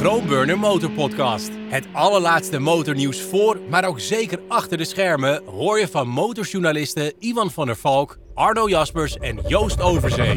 Grootburner Motor Podcast. Het allerlaatste motornieuws voor, maar ook zeker achter de schermen hoor je van motorjournalisten Ivan van der Valk, Arno Jaspers en Joost Overzee.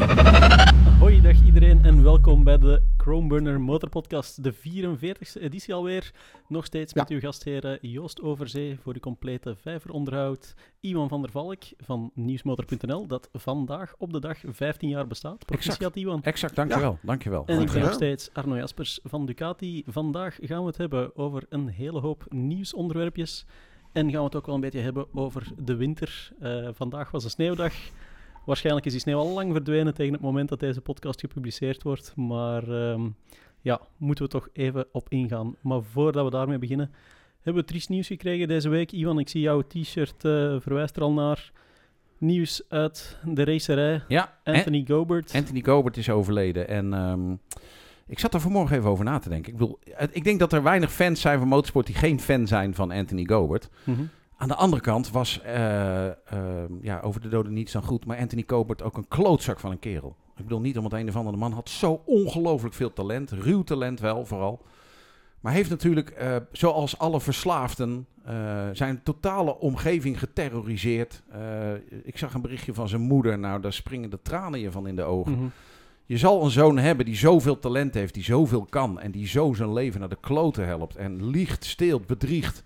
Hoi, dag iedereen en welkom bij de Chromeburner Motor Podcast, de 44e editie alweer. Nog steeds met uw gastheren Joost Overzee voor de complete vijveronderhoud. Iwan van der Valk van nieuwsmotor.nl, dat vandaag op de dag 15 jaar bestaat. Proficiat Iwan. Exact, dankjewel. dankjewel. En ik ben dankjewel. nog steeds Arno Jaspers van Ducati. Vandaag gaan we het hebben over een hele hoop nieuwsonderwerpjes. En gaan we het ook wel een beetje hebben over de winter. Eh, vandaag was een sneeuwdag. Waarschijnlijk is die sneeuw al lang verdwenen tegen het moment dat deze podcast gepubliceerd wordt. Maar ehm, ja, moeten we toch even op ingaan. Maar voordat we daarmee beginnen, hebben we triest nieuws gekregen deze week. Ivan, ik zie jouw t-shirt eh, verwijst er al naar. Nieuws uit de racerij. Ja, Anthony Gobert. An- Anthony Gobert is overleden. En ehm, ik zat er vanmorgen even over na te denken. Ik, bedoel, ik denk dat er weinig fans zijn van motorsport die geen fan zijn van Anthony Gobert. Mhm. Aan de andere kant was, eh, ehm, ja, over de doden niets dan goed, maar Anthony Gobert ook een klootzak van een kerel. Ik bedoel niet om het een of andere man had zo ongelooflijk veel talent, ruw talent wel vooral. Maar heeft natuurlijk, eh, zoals alle verslaafden, eh, zijn totale omgeving geterroriseerd. Eh, ik zag een berichtje van zijn moeder, nou daar springen de tranen je van in de ogen. Mhm. Je zal een zoon hebben die zoveel talent heeft, die zoveel kan en die zo zijn leven naar de kloten helpt en liegt, steelt, bedriegt.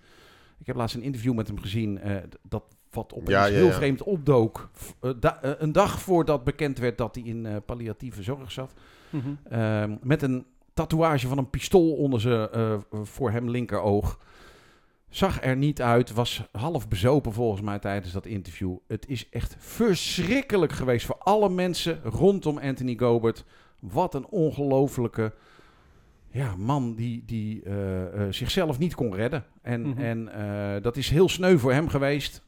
Ik heb laatst een interview met hem gezien eh, dat wat opeens Ja, ja, heel ja. vreemd opdook. Eh, da- eh, een dag voordat bekend werd dat hij in eh, palliatieve zorg zat. Mhm. Ehm, met een tatoeage van een pistool onder zijn eh, voor hem linkeroog. Zag er niet uit, was half bezopen volgens mij tijdens dat interview. Het is echt verschrikkelijk geweest voor alle mensen rondom Anthony Gobert. Wat een ongelofelijke ja, man die, die eh, eh, zichzelf niet kon redden. En, Mhm. en eh, dat is heel sneu voor hem geweest.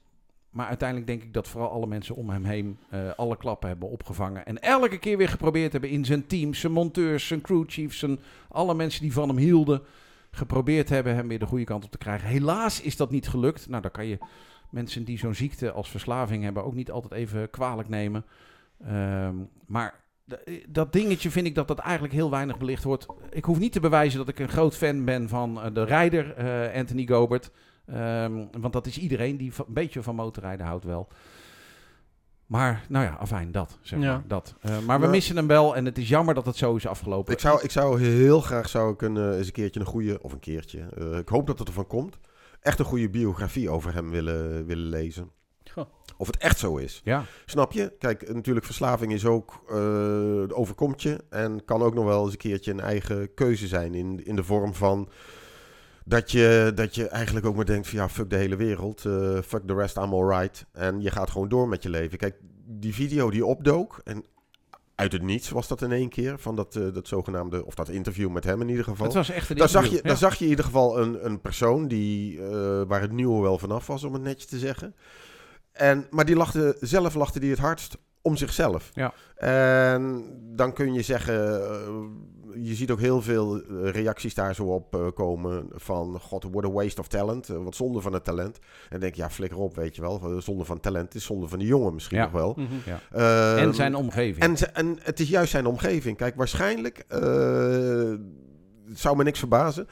Maar uiteindelijk denk ik dat vooral alle mensen om hem heen alle klappen hebben opgevangen. En elke keer weer geprobeerd hebben in zijn team, zijn monteurs, zijn crewchiefs, zijn, alle mensen die van hem hielden. Geprobeerd hebben hem weer de goede kant op te krijgen. Helaas is dat niet gelukt. Nou, dan kan je mensen die zo'n ziekte als verslaving hebben ook niet altijd even kwalijk nemen. Ehm, maar dat dingetje vind ik dat dat eigenlijk heel weinig belicht wordt. Ik hoef niet te bewijzen dat ik een groot fan ben van eh, de rijder eh, Anthony Gobert. Ehm, want dat is iedereen die een beetje van motorrijden houdt wel. Maar, nou ja, afijn, dat. Zeg Ja. maar, dat. Eh, maar we Ja. missen hem wel en het is jammer dat het zo is afgelopen. Ik zou, ik zou heel graag zou ik een, eh, eens een keertje een goede, of een keertje, eh, ik hoop dat het ervan komt, echt een goede biografie over hem willen, willen lezen. Goh. Of het echt zo is. Ja, Snap je? Kijk, natuurlijk verslaving is ook, eh overkomt je en kan ook nog wel eens een keertje een eigen keuze zijn in, in de vorm van dat je, dat je eigenlijk ook maar denkt van ja, fuck de hele wereld, eh, fuck the rest, I'm alright. En je gaat gewoon door met je leven. Kijk, die video die opdook en uit het niets was dat in één keer, van dat, eh, dat zogenaamde, of dat interview met hem in ieder geval. het was echt een Daar zag, je, interview. daar zag je in ieder geval een, een persoon die, eh, waar het nieuwe wel vanaf was, om het netjes te zeggen. En, maar die lachte, zelf lachte die het hardst om zichzelf. Ja. En dan kun je zeggen, eh, je ziet ook heel veel eh, reacties daar zo op eh, komen van, god, what a waste of talent. wat zonde van het talent. En dan denk je, ja, flikker op, weet je wel. Zonde van talent is zonde van de jongen misschien Ja. nog wel. Mhm. Eh, En zijn omgeving. en, en het is juist zijn omgeving. Kijk, waarschijnlijk eh, het zou me niks verbazen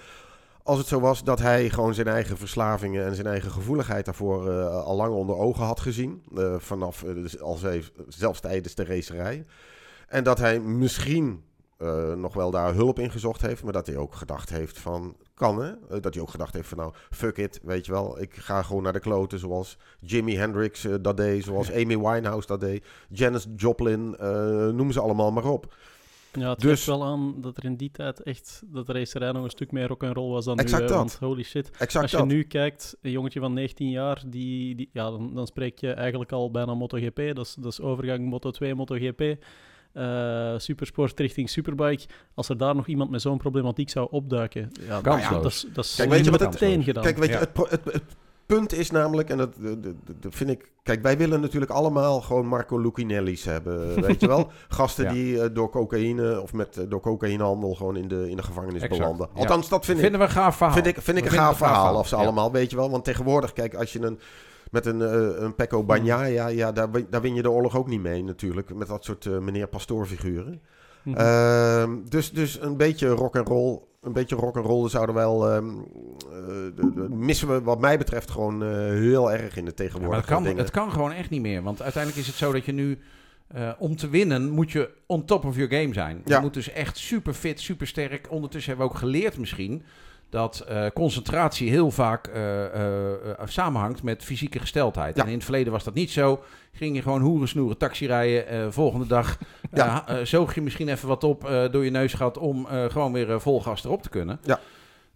als het zo was dat hij gewoon zijn eigen verslavingen en zijn eigen gevoeligheid daarvoor eh, al lang onder ogen had gezien. eh, vanaf, dus als hij, zelfs tijdens de racerij. En dat hij misschien nog wel daar hulp in gezocht heeft, maar dat hij ook gedacht heeft van, kan hè? Dat hij ook gedacht heeft van, nou, fuck it, weet je wel. Ik ga gewoon naar de kloten zoals Jimi Hendrix dat deed, zoals Amy Winehouse dat deed. Janis Joplin, noem ze allemaal maar op. Ja, het Dus- geeft wel aan dat er in die tijd echt dat de racerij nog een stuk meer rock'n'roll was dan Exact nu. dat. Want holy shit. Exact Als je dat. nu kijkt, een jongetje van 19 jaar, die, die, ja, dan, dan spreek je eigenlijk al bijna MotoGP. Dat is, dat is overgang Moto2, MotoGP. eh supersport richting superbike. Als er daar nog iemand met zo'n problematiek zou opduiken, ja, dat is, dat is Kijk, weet je wat het- gedaan. Kijk, weet je, Ja. het, pro- het, het punt is namelijk, en dat, dat, dat- dat vind ik... Kijk, wij willen natuurlijk allemaal gewoon Marco Lucinelli's hebben, weet je wel? Gasten Ja. die eh, door cocaïne of met, eh, door cocaïnehandel gewoon in de, in de gevangenis Exact, belanden. ja. Althans, dat vind ik... Vinden we een gaaf verhaal. Vind ik, vind ik We een gaaf verhaal, of ze Ja. allemaal, weet je wel. Want tegenwoordig, kijk, als je een, met een, eh, een Pecco Bagnaia, ja, daar, win- daar win je de oorlog ook niet mee natuurlijk. Met dat soort eh, meneer Pastoor figuren. Mhm. Ehm, dus, dus een beetje rock and roll een beetje rock'n'roll. Dan zouden wel, ehm, eh, missen we wat mij betreft gewoon eh, heel erg in de Ja, maar tegenwoordige het, kan, het kan gewoon echt niet meer. Want uiteindelijk is het zo dat je nu... eh, om te winnen moet je on top of your game zijn. Je moet dus echt super fit, super sterk. Ondertussen hebben we ook geleerd misschien... dat eh, concentratie heel vaak eh, eh, samenhangt met fysieke gesteldheid. Ja. En in het verleden was dat niet zo. Ging je gewoon hoeren snoeren, taxi rijden. volgende dag Ja. zoog je misschien even wat op door je neusgat... om eh, gewoon weer vol gas erop te kunnen. Ja.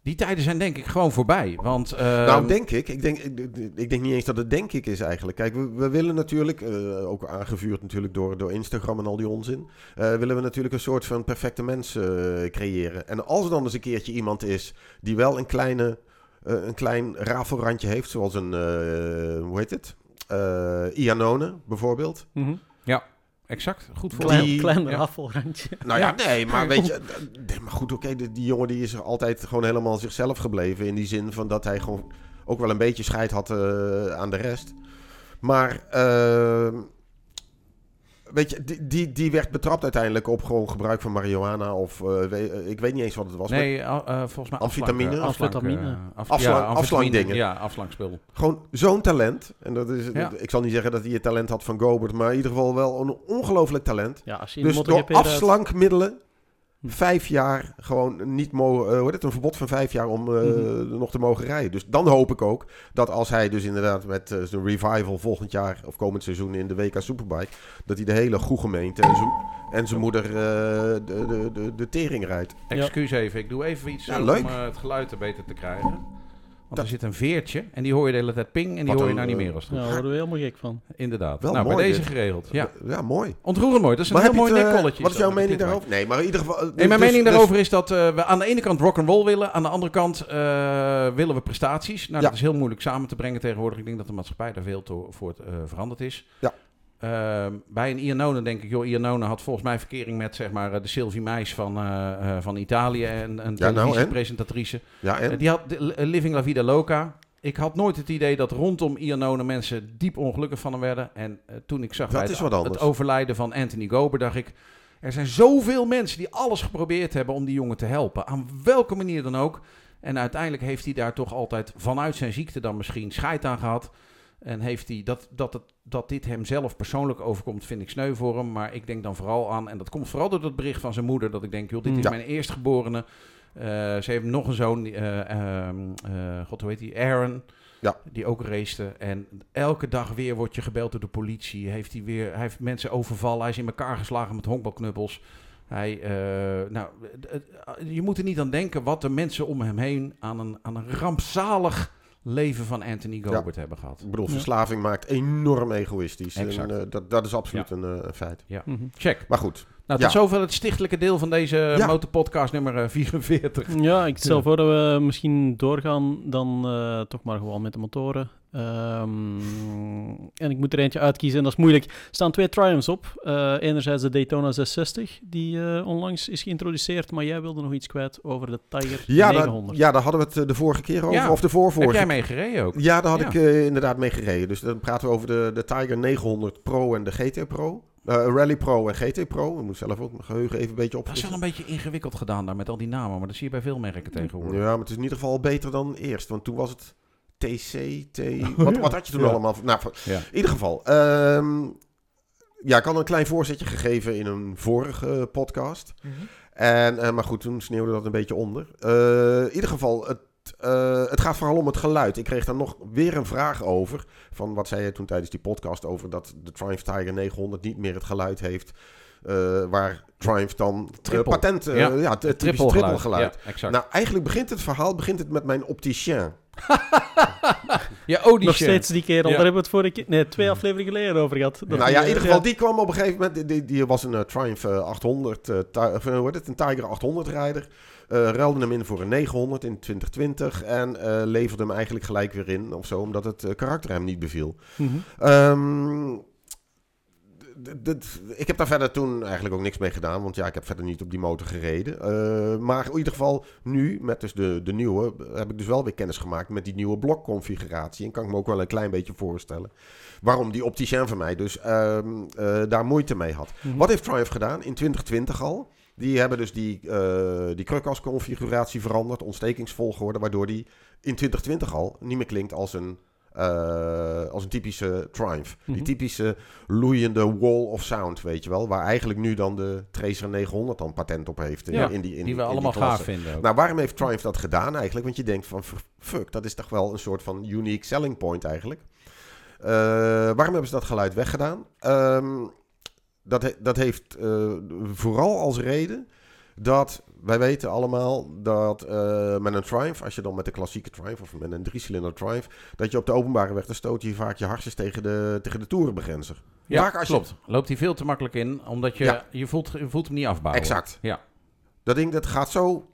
Die tijden zijn denk ik gewoon voorbij. Want, eh, Nou, denk ik. Ik denk, ik, ik denk niet eens dat het denk ik is eigenlijk. Kijk, we, we willen natuurlijk, eh, ook aangevuurd natuurlijk door, door Instagram en al die onzin, eh, willen we natuurlijk een soort van perfecte mens eh, creëren. En als er dan eens een keertje iemand is die wel een, kleine, eh, een klein rafelrandje heeft, zoals een, eh, hoe heet het? Eh Ianone bijvoorbeeld. Mhm. Exact, goed voor Klein, Die- klein ja. Nou ja, nee, maar weet je, nee, maar goed, oké, die, die jongen die is er altijd gewoon helemaal zichzelf gebleven. In die zin van dat hij gewoon ook wel een beetje scheid had eh, aan de rest. Maar, ehm, weet je, die, die, die werd betrapt uiteindelijk op gewoon gebruik van marihuana of, eh, we- ik weet niet eens wat het was. Nee, eh, volgens mij Amfetamine? Amfetamine. eh, afslankdingen. Ja, afslankspul. Gewoon zo'n talent. En dat is, Ja. ik zal niet zeggen dat hij het talent had van Gobert, maar in ieder geval wel een ongelooflijk talent. Ja, als je Dus door afslankmiddelen. Vijf jaar gewoon niet mogen, eh, hoe heet het, een verbod van vijf jaar om eh, Mhm. nog te mogen rijden. Dus dan hoop ik ook dat als hij dus inderdaad met eh, zijn revival volgend jaar of komend seizoen in de WK Superbike, dat hij de hele goede gemeente en zijn, en zijn moeder eh, de, de, de, de tering rijdt. Excuus even, ik doe even iets Ja, om het geluid er beter te krijgen. Want Dat- er zit een veertje en die hoor je de hele tijd ping en die Wat hoor je nou niet eh, meer als het goed Ja, is. daar worden we helemaal gek van. Inderdaad. Wel nou, bij mooi deze dit. geregeld. Ja. ja mooi. Ontroerend mooi. Dat is een Maar heel heb je mooi eh, nekkolletje. Wat is jouw mening daarover? Nee, maar in ieder geval... Nee, mijn dus- mening dus- daarover is dat eh, we aan de ene kant rock and roll willen, aan de andere kant eh, willen we prestaties. Nou, Ja. dat is heel moeilijk samen te brengen tegenwoordig. Ik denk dat de maatschappij daar veel voor eh, veranderd is. Ja. Ehm, bij een Iannone denk ik, joh, Iannone had volgens mij verkering met zeg maar eh, de Sylvie Meis van, eh, eh, van Italië en een Ja, nou, televisiepresentatrice. Ja, en? Die had Living La Vida Loca. Ik had nooit het idee dat rondom Iannone mensen diep ongelukkig van hem werden. En toen ik zag Dat bij het, het overlijden van Anthony Gober, dacht ik... Er zijn zoveel mensen die alles geprobeerd hebben om die jongen te helpen. Aan welke manier dan ook. En uiteindelijk heeft hij daar toch altijd vanuit zijn ziekte dan misschien scheid aan gehad. En heeft hij dat, dat, het, dat dit hem zelf persoonlijk overkomt, vind ik sneu voor hem. Maar ik denk dan vooral aan, en dat komt vooral door dat bericht van zijn moeder, dat ik denk, joh, dit is Ja. mijn eerstgeborene. Eh, ze heeft nog een zoon, eh, ehm, eh, god hoe heet die, Aaron. Ja. Die ook racete. En elke dag weer wordt je gebeld door de politie. Heeft hij, weer, hij heeft mensen overvallen. Hij is in elkaar geslagen met honkbalknuppels. Hij, nou, je moet er niet aan denken wat de mensen om hem heen aan een, aan een rampzalig leven van Anthony Gobert hebben gehad. Ik bedoel, Ja. verslaving maakt enorm egoïstisch. Exact. En, eh, dat, dat is absoluut een, eh, een feit. Mhm. Check. Maar goed, Nou, Ja. tot zover het stichtelijke deel van deze Ja. motorpodcast nummer eh, 44. Ja, ik stel Ja. voor dat we misschien doorgaan dan eh, toch maar gewoon met de motoren. Ehm, en ik moet er eentje uitkiezen en dat is moeilijk. Er staan twee Triumphs op. Eh, enerzijds de Daytona 660, die eh, onlangs is geïntroduceerd, maar jij wilde nog iets kwijt over de Tiger ja, daar, 900. ja, daar hadden we het eh, de vorige keer over. Ja. Of de Heb voorvorige. jij mee gereden ook? Ja, daar had Ja. ik inderdaad mee gereden. Dus dan praten we over de, de Tiger 900 Pro en de GT Pro. Eh, Rally Pro en GT Pro. Ik moet zelf ook mijn geheugen even een beetje Dat is wel een beetje ingewikkeld gedaan daar met al die namen, maar dat zie je bij veel merken tegenwoordig. Ja, maar het is in ieder geval beter dan eerst. Want toen was het TC, T... Wat, wat had je toen Ja. allemaal? Nou, Ja. in ieder geval. ehm, ja, ik had een klein voorzetje gegeven in een vorige podcast. En, eh, maar goed, toen sneeuwde dat een beetje onder. Eh, in ieder geval, het, eh, het gaat vooral om het geluid. Ik kreeg daar nog weer een vraag over. Van wat zei je toen tijdens die podcast over dat de Triumph Tiger 900 niet meer het geluid heeft. eh, waar Triumph dan Triple. patent, eh, Ja, ja, het Triple triple geluid. geluid. Ja, exact. Nou, eigenlijk begint het verhaal begint het met mijn opticien. ja, oh, die Nog shit. steeds die kerel, Ja. daar hebben we het vorige keer, nee, twee afleveringen geleden over gehad. Dat nou ja, in eh, ieder geval, die kwam op een gegeven moment. Die, die, die was een eh, Triumph eh, 800, eh, Ti- of, eh, hoe heet het, een Tiger 800 rijder. Eh ruilde hem in voor een 900 in 2020 en eh, leverde hem eigenlijk gelijk weer in of zo, omdat het eh, karakter hem niet beviel. d- ik heb daar verder toen eigenlijk ook niks mee gedaan, want ja, ik heb verder niet op die motor gereden. Eh, maar in ieder geval nu, met dus de, de nieuwe, heb ik dus wel weer kennis gemaakt met die nieuwe blokconfiguratie. En kan ik me ook wel een klein beetje voorstellen waarom die opticien van mij dus ehm, eh, daar moeite mee had. Mhm. Wat heeft Triumph gedaan in 2020 al? Die hebben dus die, eh die krukas-configuratie veranderd, ontstekingsvolgorde, waardoor die in 2020 al niet meer klinkt als een, eh, als een typische Triumph. Mhm. Die typische loeiende wall of sound, weet je wel. Waar eigenlijk nu dan de Tracer 900 dan patent op heeft. In, Ja, in die, in die we in allemaal klasse. gaaf vinden. ook. Nou, waarom heeft Triumph dat gedaan eigenlijk? Want je denkt van, fuck, dat is toch wel een soort van unique selling point eigenlijk. Eh, waarom hebben ze dat geluid weggedaan? Ehm, dat, he- dat heeft eh, vooral als reden dat wij weten allemaal dat eh, met een Triumph, als je dan met de klassieke Triumph of met een driecilinder Triumph, dat je op de openbare weg, dan stoot je vaak je hartjes tegen de, tegen de toerenbegrenzer. ja, vaak als je- klopt. Loopt hij veel te makkelijk in, omdat je, Ja. je, voelt, je voelt hem niet afbouwen. Exact. Ja. Dat ding dat gaat zo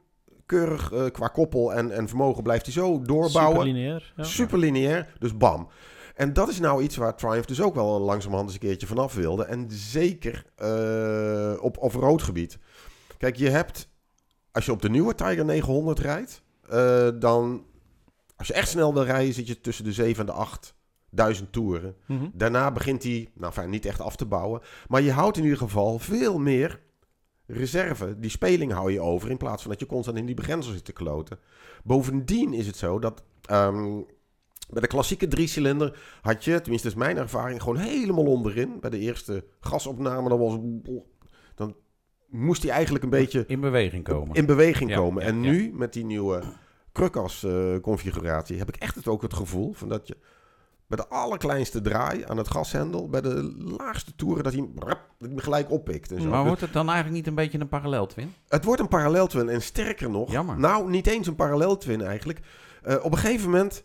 keurig eh, qua koppel en, en vermogen blijft hij zo doorbouwen. Super lineair. Ja. Super lineair, dus bam. En dat is nou iets waar Triumph dus ook wel langzamerhand eens een keertje vanaf wilde. En zeker eh, op off-road gebied. Kijk, je hebt, als je op de nieuwe Tiger 900 rijdt, eh, dan, als je echt snel wil rijden, zit je tussen de 7 en de 8000 toeren. Mhm. Daarna begint hij, nou fijn, niet echt af te bouwen. Maar je houdt in ieder geval veel meer reserve. Die speling hou je over in plaats van dat je constant in die begrenzer zit te kloten. Bovendien is het zo dat ehm, bij de klassieke driecilinder had je, tenminste is mijn ervaring, gewoon helemaal onderin. Bij de eerste gasopname, dan, was, moest hij eigenlijk een beetje In beweging komen. in beweging komen. en nu, met die nieuwe Krukas eh, heb ik echt het, ook het gevoel van dat je bij de allerkleinste draai aan het gashendel, bij de laagste toeren, dat hij, dat gelijk oppikt. En zo. Maar Dus wordt het dan eigenlijk niet een beetje een paralleltwin? het wordt een paralleltwin en sterker nog, Jammer. nou niet eens een paralleltwin eigenlijk. Eh, op een gegeven moment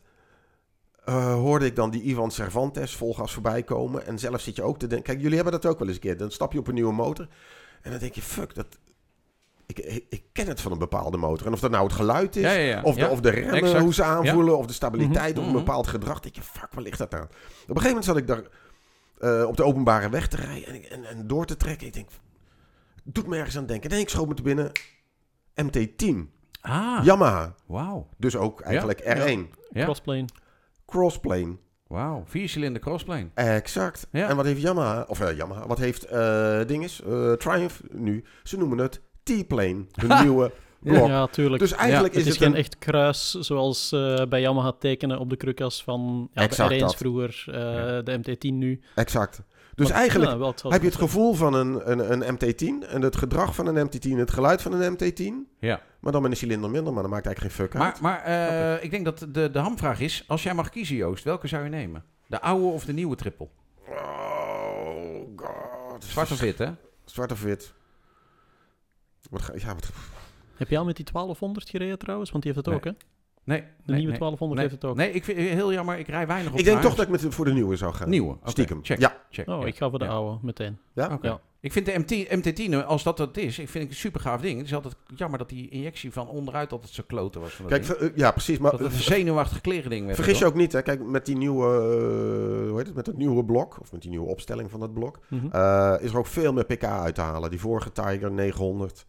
eh, hoorde ik dan die Ivan Cervantes volgas voorbij komen. En zelf zit je ook te denken, kijk jullie hebben dat ook wel eens een keer. Dan stap je op een nieuwe motor en dan denk je, fuck, dat, ik, ik, ken het van een bepaalde motor. En of dat nou het geluid is, Ja, ja, ja. of, de, Ja, of de remmen, exact. hoe ze aanvoelen, of de stabiliteit, of Mhm. een bepaald gedrag. denk je, fuck, waar ligt dat aan? Op een gegeven moment zat ik daar eh, op de openbare weg te rijden en, en, en door te trekken. Ik denk, het doet me ergens aan denken. En ik schoot me te binnen MT-10, Ah, Yamaha. wauw. Dus ook eigenlijk Ja, R1, Ja, Crossplane. Crossplane. Wauw. Viercilinder crossplane. Exact. Ja. En wat heeft Yamaha, of eh, Yamaha, wat heeft eh dinges, eh, Triumph nu? Ze noemen het T-Plane, hun nieuwe blok. Ja, tuurlijk. Dus eigenlijk het is is het geen een... echt kruis zoals eh, bij Yamaha tekenen op de krukas van ja, Exact de R1's dat. vroeger, eh, Ja. de MT-10 nu. Exact. Dus Maar, eigenlijk ja, wel hetzelfde heb je het gevoel van een, een, een MT-10 en het gedrag van een MT-10, het geluid van een MT-10, Ja. maar dan met een cilinder minder, maar dat maakt eigenlijk geen fuck uit. Maar, maar eh, ik denk dat de, de hamvraag is, als jij mag kiezen Joost, welke zou je nemen? De oude of de nieuwe triple? Oh god. Zwart of wit, hè? Zwart of wit. Wat ga, ja, wat, Heb jij al met die 1200 gereden trouwens? Want die heeft het Nee. ook, hè? Nee. De nee, nieuwe nee. 1200 nee. heeft het ook. Nee, ik vind heel jammer, ik rij weinig op ik denk de toch dat ik met, voor de nieuwe zou gaan. Nieuwe, Stiekem. check. Ja. Check, Oh, ja. ik ga voor de Ja. oude meteen. Ja? Oké. Ja. Ik vind de MT, MT10, als dat het is, ik vind het een super gaaf ding. Het is altijd jammer dat die injectie van onderuit altijd zo kloten was. Van dat Kijk, ding. eh, ja precies. Maar dat het een zenuwachtig kleren ding werd. vergis je ook niet, hè. Kijk, met die nieuwe, eh, hoe heet het, met het nieuwe blok, of met die nieuwe opstelling van dat blok, Mhm. eh, is er ook veel meer pk uit te halen. Die vorige Tiger 900,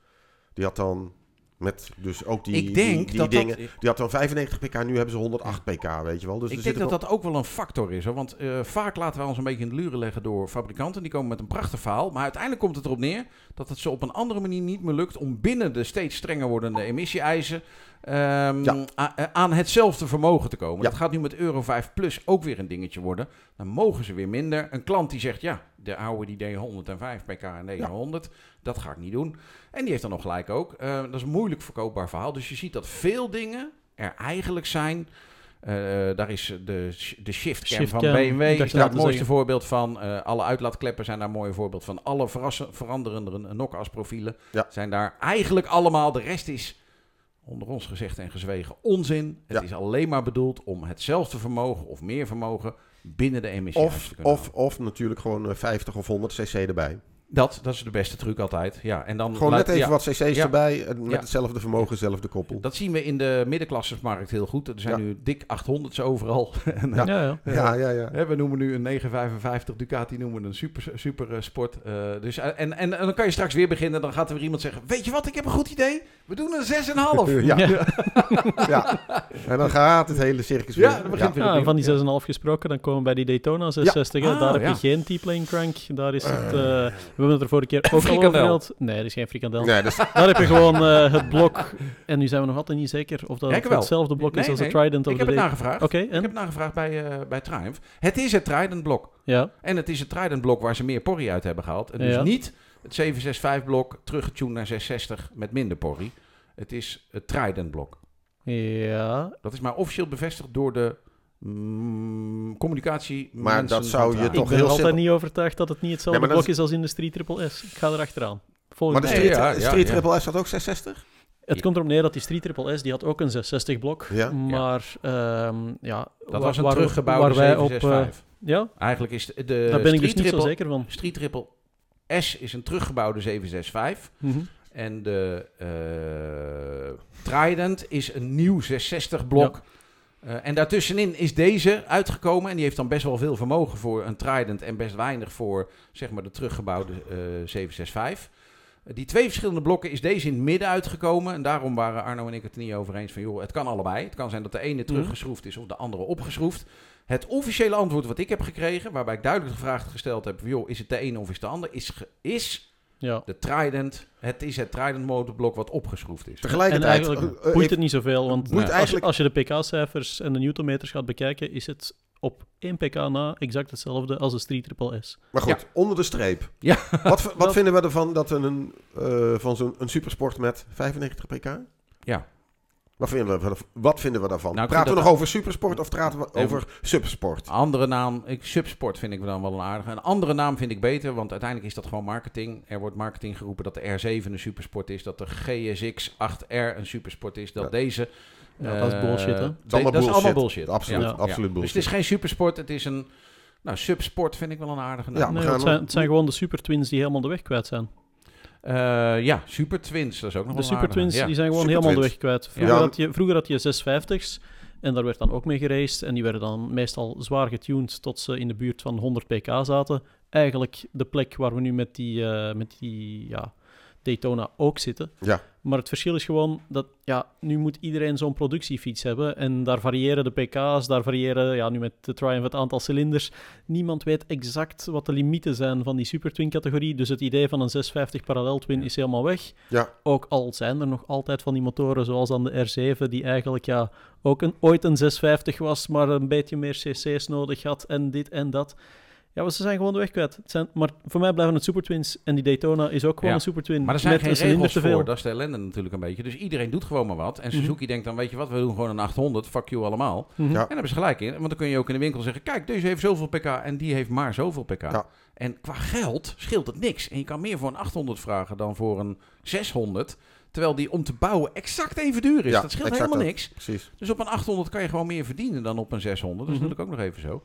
die had dan met dus ook die, ik denk die, die dat dingen, dat... die had dan 95 pk, nu hebben ze 108 pk, weet je wel. Dus ik denk dat dat ook wel een factor is. Hoor. Want eh, vaak laten wij ons een beetje in de luren leggen door fabrikanten. Die komen met een prachtig verhaal. Maar uiteindelijk komt het erop neer dat het ze op een andere manier niet meer lukt... om binnen de steeds strenger wordende emissie-eisen... ehm, Ja. a- aan hetzelfde vermogen te komen. Ja. Dat gaat nu met Euro 5 Plus ook weer een dingetje worden. Dan mogen ze weer minder. Een klant die zegt, ja, de oude die deed 105 pk en 900. Dat ga ik niet doen. En die heeft dan nog gelijk ook. Eh, dat is een moeilijk verkoopbaar verhaal. Dus je ziet dat veel dingen er eigenlijk zijn... Eh, daar is de, de shift cam van BMW is daar het te mooiste zeggen. voorbeeld van. Eh, alle uitlaatkleppen zijn daar een mooi voorbeeld van. Alle veranderende knock-as profielen Ja. zijn daar eigenlijk allemaal. De rest is onder ons gezegd en gezwegen onzin. Het Ja. is alleen maar bedoeld om hetzelfde vermogen of meer vermogen binnen de emissie Of, of, of natuurlijk gewoon eh, 50 of 100 cc erbij. Dat, dat is de beste truc altijd. Ja, en dan Gewoon laat- net even ja, wat cc's Ja. erbij, eh, met Ja. hetzelfde vermogen, hetzelfde koppel. Dat zien we in de middenklassesmarkt heel goed. Er zijn Ja. nu dik 800's overal. En, Ja. Ja, ja. Ja, ja, ja. Hè, we noemen nu een 955 Ducati noemen we een super, super eh, sport. Eh, dus, eh, en, en, en dan kan je straks weer beginnen. Dan gaat er weer iemand zeggen: Weet je wat, ik heb een goed idee. We doen een 6,5. Ja. Ja. ja. En dan gaat het hele circus weer. Ja, dan begint weer Ja, en opnieuw. van die 6,5 gesproken, dan komen we bij die Daytona 660. hè. Ah, daar heb ja. je geen T-plane crank. Daar is het... eh, we hebben het er vorige keer ook al over gehad. Nee, dat is geen frikandel. Nee, dus, Daar heb je gewoon eh, het blok. En nu zijn we nog altijd niet zeker of dat Ja, ik wel. hetzelfde blok is Nee, als nee. de Trident of Ik heb het nagevraagd. Oké, Ik heb het nagevraagd bij, eh, bij Triumph. Het is het Trident blok. Ja, En het is het Trident blok waar ze meer porrie uit hebben gehaald. En dus Ja. niet het 765 blok teruggetuned naar 660 met minder porrie. Het is het Trident blok. ja. Dat is maar officieel bevestigd door de mm, communicatie. Maar mensen dat zou je toch ik ben heel nog altijd simpel- niet overtuigd dat het niet hetzelfde Nee, maar blok is als in de Street Triple S. Ik ga erachteraan. maar Volgens de Street, ja, ja, Street ja. Triple S had ook 660? Het komt erop neer dat die Street Triple S, die had ook een 660 blok. Ja. Maar ehm, ja, Dat waar- was een waar- teruggebouwde waar wij op, eh, 765. ja, Eigenlijk is de, de daar ben ik dus Street niet zo Triple- zeker van. Street Triple S is een teruggebouwde 765. Mhm. En de eh, Trident is een nieuw 660 blok. Eh, en daartussenin is deze uitgekomen. En die heeft dan best wel veel vermogen voor een Trident. En best weinig voor zeg maar, de teruggebouwde eh 765. Eh, die twee verschillende blokken is deze in het midden uitgekomen. En daarom waren Arno en ik het er niet over eens van... joh, het kan allebei. Het kan zijn dat de ene teruggeschroefd is of de andere opgeschroefd. Het officiële antwoord wat ik heb gekregen... waarbij ik duidelijk de vraag gesteld heb... joh, is het de ene of is het de ander? Is, is Ja. de Trident. Het is het Trident motorblok wat opgeschroefd is. En Tegelijkertijd... eigenlijk eh, eh, boeit ik- het niet zoveel, want als, je, eigenlijk- als je de pk-cijfers en de newtonmeters gaat bekijken, is het op 1 pk na exact hetzelfde als de Street Triple S. Maar goed, onder de streep. Ja. Wat, wat vinden we ervan dat een, een, eh, van zo'n een supersport met 95 pk? Ja. Wat vinden we, wat vinden we daarvan? Nou, praten we nog dat- over supersport of praten we over subsport? Andere naam, ik, Subsport vind ik dan wel een aardige. Een andere naam vind ik beter, want uiteindelijk is dat gewoon marketing. Er wordt marketing geroepen dat de R7 een supersport is, dat de GSX 8R een supersport is, dat Ja. deze... Ja, dat is eh, bullshit, hè? dat is allemaal bullshit. Absoluut, Ja. absoluut Dus bullshit. het is geen supersport, het is een... Nou, subsport vind ik wel een aardige naam. Ja, Nee, het, zijn, het zijn gewoon de Super Twins die helemaal de weg kwijt zijn. Eh, ja, Super Twins, dat is ook nog De wel een Super. Twins Ja. die zijn gewoon Super helemaal de weg kwijt. Vroeger, Ja. had je, vroeger had je 650's en daar werd dan ook mee geraced. En die werden dan meestal zwaar getuned tot ze in de buurt van 100 pk zaten. Eigenlijk de plek waar we nu met die, eh, met die ja, Daytona ook zitten. Ja. Maar het verschil is gewoon dat ja, nu moet iedereen zo'n productiefiets hebben. En daar variëren de pk's, daar variëren ja, nu met de Triumph het aantal cilinders. Niemand weet exact wat de limieten zijn van die Super Twin categorie. Dus het idee van een 650 parallel twin is helemaal weg. Ja, Ook al zijn er nog altijd van die motoren zoals dan de R7, die eigenlijk ja, ook een, ooit een 650 was, maar een beetje meer cc's nodig had en dit en dat. Ja, maar ze zijn gewoon de weg kwijt. Het zijn, maar voor mij blijven het Super Twins en die Daytona is ook gewoon Ja. een Super Twin Maar er zijn met geen een cilinder regels te veel. voor, dat is de ellende natuurlijk een beetje. Dus iedereen doet gewoon maar wat. En Mhm. Suzuki denkt dan, weet je wat, we doen gewoon een 800, fuck you allemaal. Mhm. Ja. En daar hebben ze gelijk in. Want dan kun je ook in de winkel zeggen: kijk, deze heeft zoveel pk en die heeft maar zoveel pk. Ja. En qua geld scheelt het niks. En je kan meer voor een 800 vragen dan voor een 600. Terwijl die om te bouwen exact even duur is. Ja, dat scheelt helemaal dat. niks. precies. Dus op een 800 kan je gewoon meer verdienen dan op een 600. Dat is Mhm. natuurlijk ook nog even zo.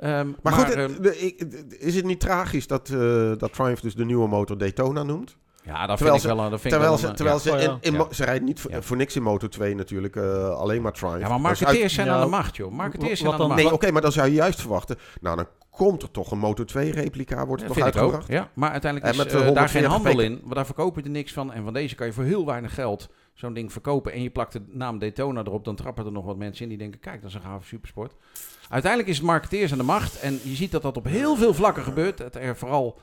Ehm, Maar, goed, ehm, het- de- ik- is het niet tragisch dat, eh, dat Triumph dus de nieuwe motor Daytona noemt? ja, dat terwijl vind ik wel een. Dat vind ik Terwijl wel ze, terwijl ja. ze, in, ja. in Ja. mo- ze rijden niet voor, Ja. voor niks in Moto 2 natuurlijk, eh, alleen maar Triumph. Ja, maar is uit- marketeers zijn Ja, aan de macht, joh. Marketeers zijn aan de macht. Nee, oké, maar dan zou je juist verwachten. Nou, dan komt er toch een Moto 2 replica, wordt er toch ook. uitgebracht? Ja, maar uiteindelijk is eh, eh, daar geen 140 handel in. Want daar verkopen je er niks van. En van deze kan je voor heel weinig geld zo'n ding verkopen. En je plakt de naam Daytona erop. Dan trappen er nog wat mensen in die denken... Kijk, dat is een gave supersport. Uiteindelijk is het marketeers aan de macht. En je ziet dat dat op heel veel vlakken gebeurt. Dat er vooral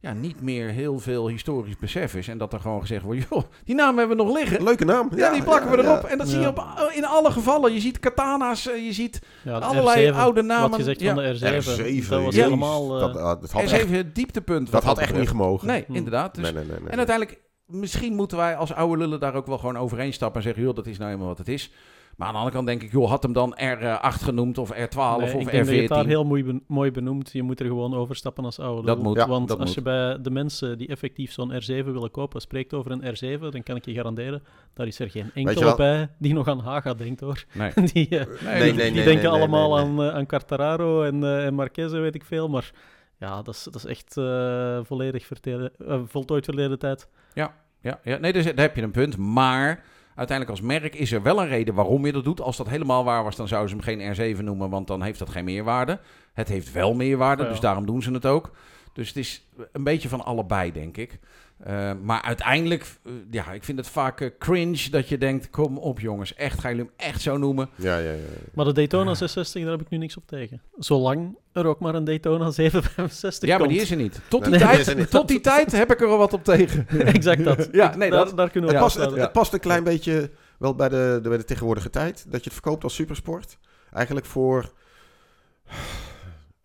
ja, niet meer heel veel historisch besef is. En dat er gewoon gezegd wordt... Joh, die naam hebben we nog liggen. Leuke naam. Ja, die plakken ja, we erop. ja. En dat zie je op, in alle gevallen. Je ziet katana's, eh, je ziet allerlei R7, oude namen. Wat je zegt Ja. van de R7. R7, dat was jezus, helemaal... eh, dat, dat had Er echt, het dieptepunt. dat wat had echt niet gemogen. Nee, Hm. inderdaad. Dus nee, nee, nee, nee, en uiteindelijk, misschien moeten wij als oude lullen daar ook wel gewoon overheen stappen en zeggen, joh, dat is nou eenmaal wat het is. Maar aan de andere kant denk ik, joh, had hem dan R8 genoemd of R12 nee, of ik denk dat je het daar R14. heel mooi, ben- mooi benoemt. Je moet er gewoon overstappen als oude Dat moet, Ja, Want dat als moet. je bij de mensen die effectief zo'n R7 willen kopen spreekt over een R7, dan kan ik je garanderen, daar is er geen enkele wel- bij die nog aan Haga denkt hoor. Nee. die eh, Nee, Nee, die, nee, die denken nee, allemaal nee, aan, eh, aan Quartararo en, eh en Marquez en weet ik veel. Maar ja, dat is, dat is echt eh, volledig eh, voltooid verleden tijd. Ja, ja, nee, dus, daar heb je een punt. Maar uiteindelijk als merk is er wel een reden waarom je dat doet. Als dat helemaal waar was, dan zouden ze hem geen R7 noemen, want dan heeft dat geen meerwaarde. Het heeft wel meerwaarde, Ja. dus daarom doen ze het ook. Dus het is een beetje van allebei, denk ik. Eh, maar uiteindelijk, eh, ja, ik vind het vaak eh, cringe dat je denkt, kom op jongens, echt, gaan jullie hem echt zo noemen? Ja, ja, ja. Maar de Daytona 660, daar heb ik nu niks op tegen. Zolang er ook maar een Daytona 765 Ja, maar komt. die is er niet. Tot die, Nee, die is tijd, niet. tot die tijd heb ik er wel wat op tegen. exact dat. Ja, nee, daar, dat- daar kunnen we Het, op past, het, het past een klein beetje wel bij de, de, bij de tegenwoordige tijd. Dat je het verkoopt als supersport. Eigenlijk voor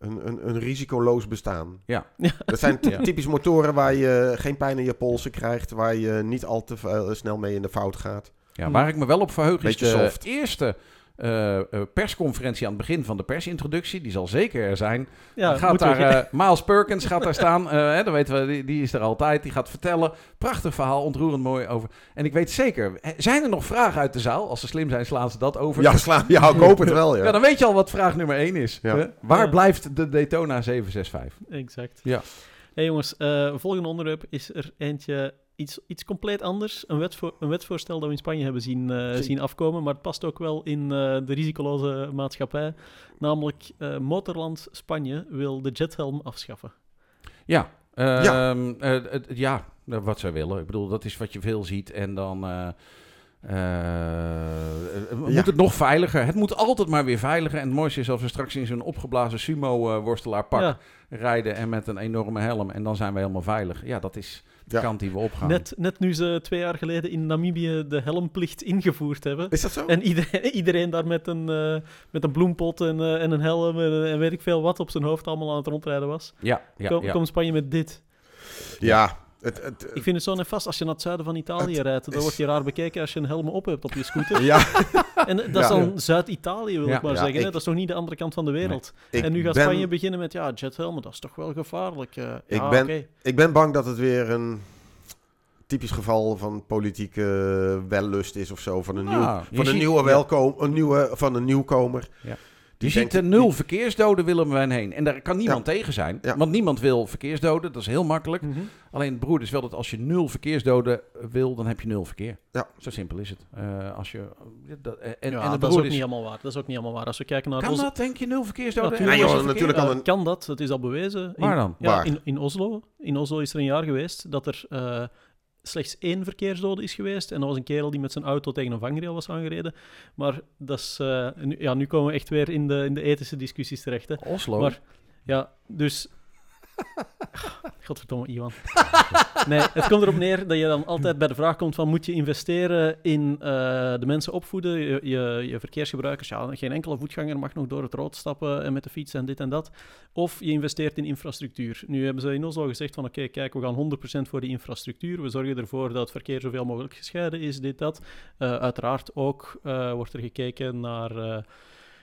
een, een, een risicoloos bestaan. Ja. Dat zijn typisch motoren waar je geen pijn in je polsen krijgt. Waar je niet al te ve- snel mee in de fout gaat. Ja, waar ik me wel op verheug is Beetje de soft. eerste eh, eh, persconferentie aan het begin van de persintroductie. Die zal zeker er zijn. Ja, gaat daar, eh, Miles Perkins gaat daar staan. eh hè, dat weten we, die, die is er altijd. Die gaat vertellen. Prachtig verhaal, ontroerend mooi over. En ik weet zeker, zijn er nog vragen uit de zaal? Als ze slim zijn, slaan ze dat over. Ja, sla, ja ik hoop het wel. Ja, Ja. dan weet je al wat vraag nummer 1 is. Ja. Waar Ja. blijft de Daytona 765? Exact. Ja. Hey jongens, eh volgende onderwerp is er eentje iets, iets compleet anders. Een, wetsvoor, een wetsvoorstel dat we in Spanje hebben zien, eh, Zie. zien afkomen, maar het past ook wel in eh, de risicoloze maatschappij. Namelijk, eh, Motorland Spanje wil de jethelm afschaffen. Ja, Ja. ehm, eh, ja, nou, wat zij willen. Ik bedoel, dat is wat je veel ziet. En dan eh, eh, eh, moet Ja. het nog veiliger. Het moet altijd maar weer veiliger. En het mooiste is als we straks in zo'n opgeblazen sumo-worstelaar pak Ja, rijden en met een enorme helm. En dan zijn we helemaal veilig. Ja, dat is Ja. kant die we opgaan. net, net nu ze twee jaar geleden in Namibië de helmplicht ingevoerd hebben. Is dat zo? En iedereen, iedereen daar met een, eh, met een bloempot en, eh, en een helm en, en weet ik veel wat op zijn hoofd allemaal aan het rondrijden was. Ja, ja, Kom, ja. Komt Spanje met dit. Ja. Het, het, Ik vind het zo nefast als je naar het zuiden van Italië rijdt. Dan word je raar bekeken als je een helm op hebt op je scooter. ja, En dat is dan Zuid-Italië, wil ik maar zeggen. ik- Dat is toch niet de andere kant van de wereld. en nu gaat ben- Spanje beginnen met, ja, jethelmen, dat is toch wel gevaarlijk. eh. Ik ja, ben-. Ik ben bang dat het weer een typisch geval van politieke wellust is of zo. Van een, nieuw, van een ziet- nieuwe welkom, een nieuwe, van een nieuwkomer. Ja. Die Je ziet de nul verkeersdoden willen we heen. En daar kan niemand Ja. tegen zijn. Ja. Want niemand wil verkeersdoden. Dat is heel makkelijk. Mhm. Alleen het broer is wel dat als je nul verkeersdoden wil, dan heb je nul verkeer. Ja. Zo simpel is het. Eh, als je, dat, en, ja, en de dat is ook is, niet helemaal waar. Dat is ook niet helemaal waar. Als we kijken naar kan Oslo, dat, denk je, nul verkeersdoden? Joh, verkeer? natuurlijk een- kan dat. Dat is al bewezen. In- Waar dan? Ja, Waar? in, in Oslo. In Oslo is er een jaar geweest dat er eh, slechts één verkeersdode is geweest. En dat was een kerel die met zijn auto tegen een vangrail was aangereden. Maar dat is, eh, nu, ja, nu komen we echt weer in de, in de ethische discussies terecht. Hè. Oslo. Maar ja, dus. Godverdomme, Iwan. Nee, het komt erop neer dat je dan altijd bij de vraag komt van moet je investeren in eh, de mensen opvoeden, je, je, verkeersgebruikers. Ja, geen enkele voetganger mag nog door het rood stappen en met de fiets en dit en dat. Of je investeert in infrastructuur. Nu hebben ze in Oslo gezegd van oké, kijk, we gaan 100% voor die infrastructuur. We zorgen ervoor dat het verkeer zoveel mogelijk gescheiden is, dit, dat. Eh, uiteraard ook eh, wordt er gekeken naar...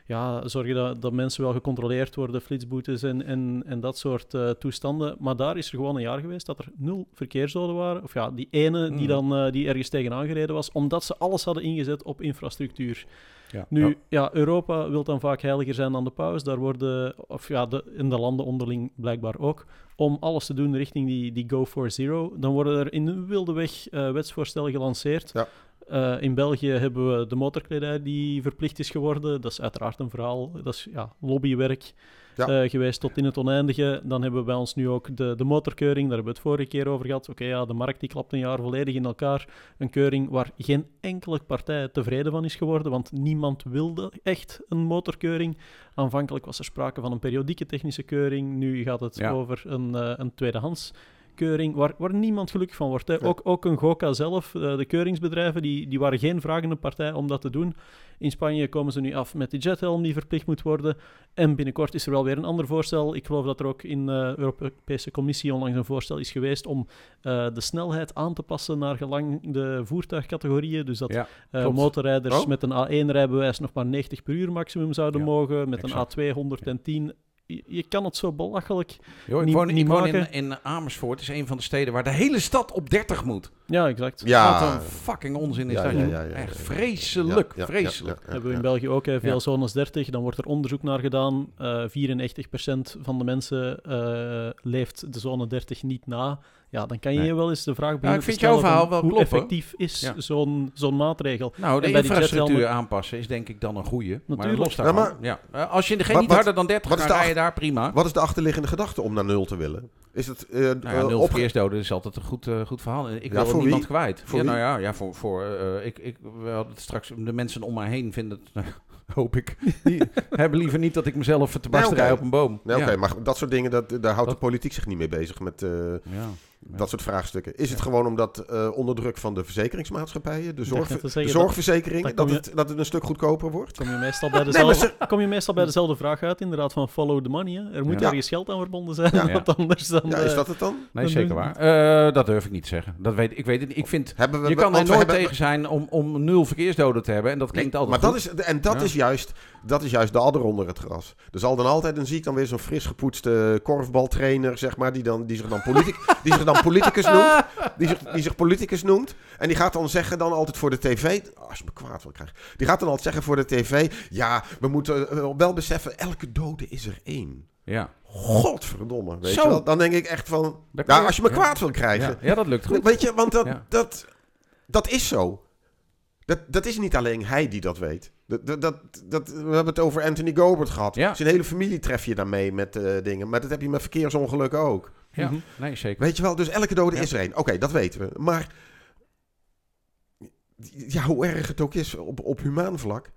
ja, zorgen dat, dat mensen wel gecontroleerd worden, flitsboetes en, en, en dat soort eh, toestanden. Maar daar is er gewoon een jaar geweest dat er nul verkeersdoden waren. Of ja, die ene die Mm. dan eh, die ergens tegenaan gereden was, omdat ze alles hadden ingezet op infrastructuur. Ja. Nu, Ja. ja, Europa wil dan vaak heiliger zijn dan de paus. Daar worden, of ja, de, in de landen onderling blijkbaar ook, om alles te doen richting die, die Go for Zero. Dan worden er in wilde weg eh, wetsvoorstellen gelanceerd. Ja. Eh, in België hebben we de motorkledij die verplicht is geworden. Dat is uiteraard een verhaal. Dat is ja, lobbywerk Ja. eh, geweest tot in het oneindige. Dan hebben we bij ons nu ook de, de motorkeuring. Daar hebben we het vorige keer over gehad. Oké, ja, de markt die klapt een jaar volledig in elkaar. Een keuring waar geen enkele partij tevreden van is geworden, want niemand wilde echt een motorkeuring. Aanvankelijk was er sprake van een periodieke technische keuring. Nu gaat het Ja. over een, eh, een tweedehands keuring waar, waar niemand gelukkig van wordt. Hè. Ja. Ook, ook een GOCA zelf, eh, de keuringsbedrijven, die, die waren geen vragende partij om dat te doen. In Spanje komen ze nu af met die jethelm die verplicht moet worden. En binnenkort is er wel weer een ander voorstel. Ik geloof dat er ook in de Europese Commissie onlangs een voorstel is geweest om eh, de snelheid aan te passen naar gelang de voertuigcategorieën. Dus dat Ja, eh, motorrijders Oh. met een A1-rijbewijs nog maar 90 per uur maximum zouden Ja, mogen. Met exact. een A2 110. Je, je kan het zo belachelijk. Ik Niet- woon, niet ik woon in, in Amersfoort. Het is een van de steden waar de hele stad op 30 moet. Ja, exact. Ja, Wat een fucking onzin is Ja, dat, ja, Echt vreselijk, Ja, ja, vreselijk. ja, ja, hebben we in België ook hè, veel Ja. zones 30. Dan wordt er onderzoek naar gedaan. Eh 94% van de mensen eh, leeft de zone 30 niet na. Ja, dan kan je Nee. je wel eens de vraag beginnen ik te vind jouw verhaal wel hoe kloppen. effectief is Ja. zo'n zo'n maatregel. Nou, de infrastructuur aanpassen is denk ik dan een goeie. Maar Natuurlijk. los daarvan, Ja, ja, Eh, als je geen Wat- niet harder dan 30 wat is kan de rijden daar, prima. Wat is de achterliggende gedachte om naar nul te willen? Is het eh, Nou ja, eh, nul verkeersdoden is altijd een goed, goed verhaal. Ik Ja, wil voor niemand wie? kwijt. Voor ja, nou ja, ja voor, voor eh, ik, ik, we hadden straks, de mensen om mij heen vinden het, nou, hoop ik, die hebben liever niet dat ik mezelf te Nee, rij op een boom. Nee, oké, ja. maar dat soort dingen, dat, daar houdt Dat- de politiek zich niet mee bezig met eh, Ja. Dat soort vraagstukken. Is het gewoon omdat eh onder druk van de verzekeringsmaatschappijen, de, zorg, de zorgverzekeringen, dat- het, dat het een stuk goedkoper wordt? Kom je, meestal bij Nee, dezelfde, maar kom je meestal bij dezelfde vraag uit, inderdaad, van follow the money. Hè? Er moet Ja. ergens geld aan verbonden zijn, Ja. want anders dan... Ja, is eh, dat het dan? Nee, Dan zeker waar. Eh, dat durf ik niet te zeggen. Dat weet, ik weet het niet. Ik vind, Hebben we, je kan er nooit tegen zijn om, om nul verkeersdoden te hebben. En dat klinkt Nee, altijd maar goed. dat is, en dat, Ja. is juist, dat is juist de adder onder het gras. Er zal dan altijd, dan zie ik dan weer zo'n fris gepoetste korfbaltrainer, zeg maar, die, dan, die, zich dan politic, die zich dan politicus noemt. Die zich, die zich politicus noemt. En die gaat dan zeggen dan altijd voor de tv, als je me kwaad wil krijgen. Die gaat dan altijd zeggen voor de tv, ja, we moeten eh, wel beseffen, elke dode is er één. Ja. Godverdomme, weet Zo. je wel. Dan denk ik echt van, nou, als je me ja. kwaad wil krijgen. Ja. ja, dat lukt goed. Weet je, want dat, Ja. dat, dat is zo. Dat, dat is niet alleen hij die dat weet. Dat, dat, dat, dat- we hebben het over Anthony Gobert gehad. Ja. Zijn hele familie tref je daarmee met eh, dingen. Maar dat heb je met verkeersongelukken ook. Ja, Mhm. nee, zeker. Weet je wel, dus elke dode Ja. is er één. Oké, dat weten we. Maar ja, hoe erg het ook is op, op humaan vlak.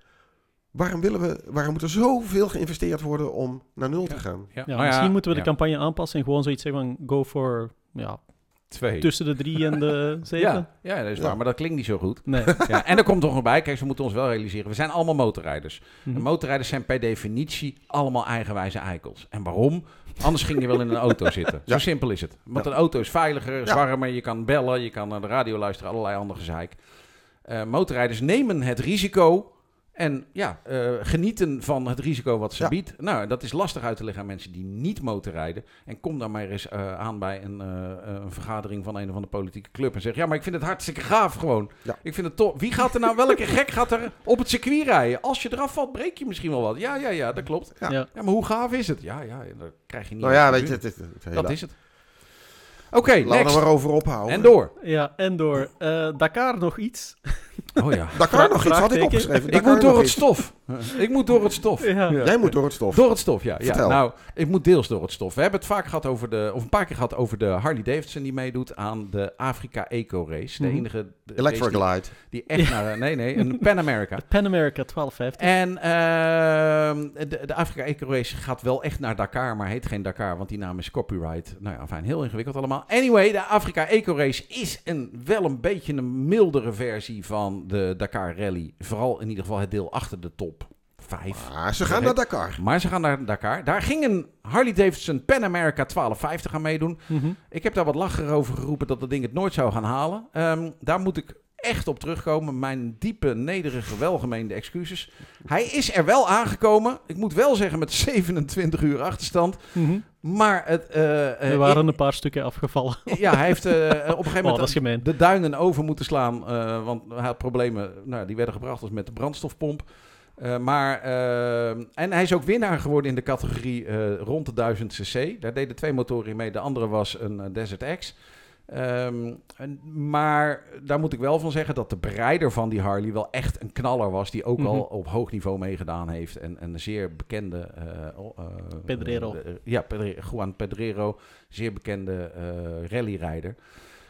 Waarom, willen we, waarom moet er zoveel geïnvesteerd worden om naar nul te gaan? Ja. ja, Nou misschien moeten we de ja, campagne aanpassen en gewoon zoiets zeggen van go for ja, twee. tussen de drie en de zeven. Ja, ja, dat is Ja. waar. Maar dat klinkt niet zo goed. Nee. Ja, en er komt nog nog bij, kijk, ze moeten ons wel realiseren. We zijn allemaal motorrijders. Mhm. En motorrijders zijn per definitie allemaal eigenwijze eikels. En waarom? Anders ging je wel in een auto zitten. Zo simpel is het. Want een auto is veiliger, is warmer, je kan bellen, je kan naar de radio luisteren, allerlei andere gezeik. Eh, motorrijders nemen het risico en ja, eh, genieten van het risico wat ze Ja. biedt. Nou, dat is lastig uit te leggen aan mensen die niet motorrijden. En kom dan maar eens eh, aan bij een, eh, een vergadering van een of andere politieke club en zeg: Ja, maar ik vind het hartstikke gaaf gewoon. Ja. Ik vind het tof. Wie gaat er nou, welke gek gaat er op het circuit rijden? Als je eraf valt, breek je misschien wel wat. Ja, ja, ja, dat klopt. Ja. Ja. Ja, maar hoe gaaf is het? Ja, ja, dat krijg je niet. Nou ja, weet je, het, het, het, dat is het. Oké, Laten we next. er maar over ophouden. En door. Ja, en door. Eh, Dakar nog iets. Oh ja. Dakar nog iets, had ik opgeschreven. Ik moet door het stof. Ik moet door het stof. Jij moet door het stof. Door het stof, ja. ja. Vertel. Nou, ik moet deels door het stof. We hebben het vaak gehad over de, of een paar keer gehad over de Harley Davidson die meedoet aan de Afrika Eco Race. De Mhm. enige Electric race die, Glide. die echt naar, nee, nee, een Pan America. De Pan America 1250. En ehm, de, de Afrika Eco Race gaat wel echt naar Dakar, maar heet geen Dakar, want die naam is copyright. Nou ja, fijn, heel ingewikkeld allemaal. Anyway, de Afrika Eco Race is een, wel een beetje een mildere versie van de Dakar Rally. Vooral in ieder geval het deel achter de top 5. Ah, ze gaan naar Dakar. Maar ze gaan naar Dakar. Daar ging een Harley Davidson Pan America 1250 aan meedoen. Mhm. Ik heb daar wat lacher over geroepen dat dat ding het nooit zou gaan halen. Ehm, daar moet ik echt op terugkomen. Mijn diepe, nederige, welgemeende excuses. Hij is er wel aangekomen. Ik moet wel zeggen met 27 uur achterstand. Mhm. Maar het... eh, eh, Er waren ik- een paar stukken afgevallen. ja, hij heeft eh, op een gegeven Oh, moment gemeen. de duinen over moeten slaan. want hij had problemen. Nou, die werden gebracht als met de brandstofpomp. Maar, en hij is ook winnaar geworden in de categorie rond de 1000 cc. Daar deden twee motoren in mee. De andere was een Desert X. Ehm, en- maar daar moet ik wel van zeggen dat de bereider van die Harley wel echt een knaller was. Die ook al Mhm. op hoog niveau meegedaan heeft. En, en een zeer bekende... eh, Pedrero. eh, ja, Pedre- Juan Pedrero. Zeer bekende rallyrijder.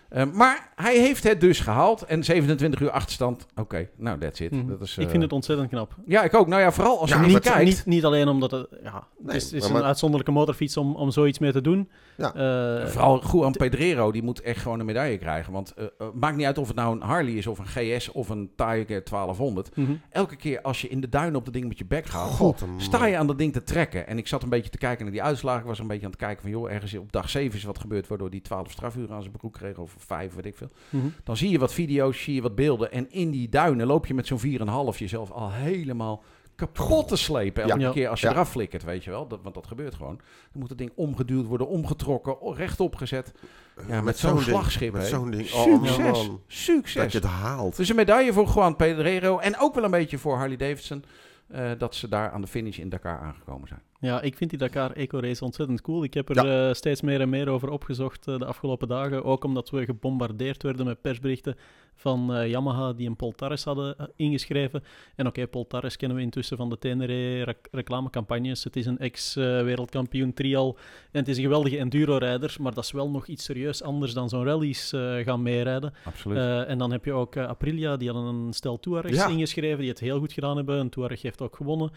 Eh, maar hij heeft het dus gehaald. En 27 uur achterstand. Oké, nou, that's it. Mhm. Dat is, Ik eh, vind het ontzettend knap. Ja, ik ook. Nou ja, vooral als Ja, je niet kijkt. Niet, niet alleen omdat het, ja, het Nee, is, het is maar- een maar- uitzonderlijke motorfiets om, om zoiets mee te doen. Ja. Eh, Vooral Juan Pedrero, die moet echt gewoon een medaille krijgen. Want eh, maakt niet uit of het nou een Harley is, of een GS, of een Tiger 1200. mhm. Elke keer als je in de duinen op dat ding met je bek gaat, God, sta je aan dat ding te trekken. En ik zat een beetje te kijken naar die uitslagen. Ik was een beetje aan het kijken van, joh, ergens op dag 7 is wat gebeurd, waardoor die 12 strafuren aan zijn broek kreeg, of 5, weet ik veel. Mhm. Dan zie je wat video's, zie je wat beelden. En in die duinen loop je met zo'n 4,5 jezelf al helemaal kapot te slepen. Elke Ja. keer als je Ja. eraf flikkert, weet je wel. Dat, want dat gebeurt gewoon. Dan moet het ding omgeduwd worden, omgetrokken, rechtop gezet. Ja, met, zo'n ding, slagschip. Met zo'n ding. Oh, Succes. man. Dat Succes. je het haalt. Dus een medaille voor Juan Pedrero. En ook wel een beetje voor Harley Davidson. eh, dat ze daar aan de finish in Dakar aangekomen zijn. Ja, ik vind die Dakar Eco Race ontzettend cool. Ik heb er eh, steeds meer en meer over opgezocht uh, de afgelopen dagen. Ook omdat we gebombardeerd werden met persberichten van uh, Yamaha die een Poltares hadden ingeschreven. En oké, okay, Poltares kennen we intussen van de Tenere rec reclamecampagnes. Het is een ex-wereldkampioen trial en het is een geweldige enduro-rijder, maar dat is wel nog iets serieus anders dan zo'n rallies gaan meerijden. Absoluut. en dan heb je ook Aprilia, die hadden een stel Tuaregs ja. ingeschreven, die het heel goed gedaan hebben. Een Tuareg heeft ook gewonnen.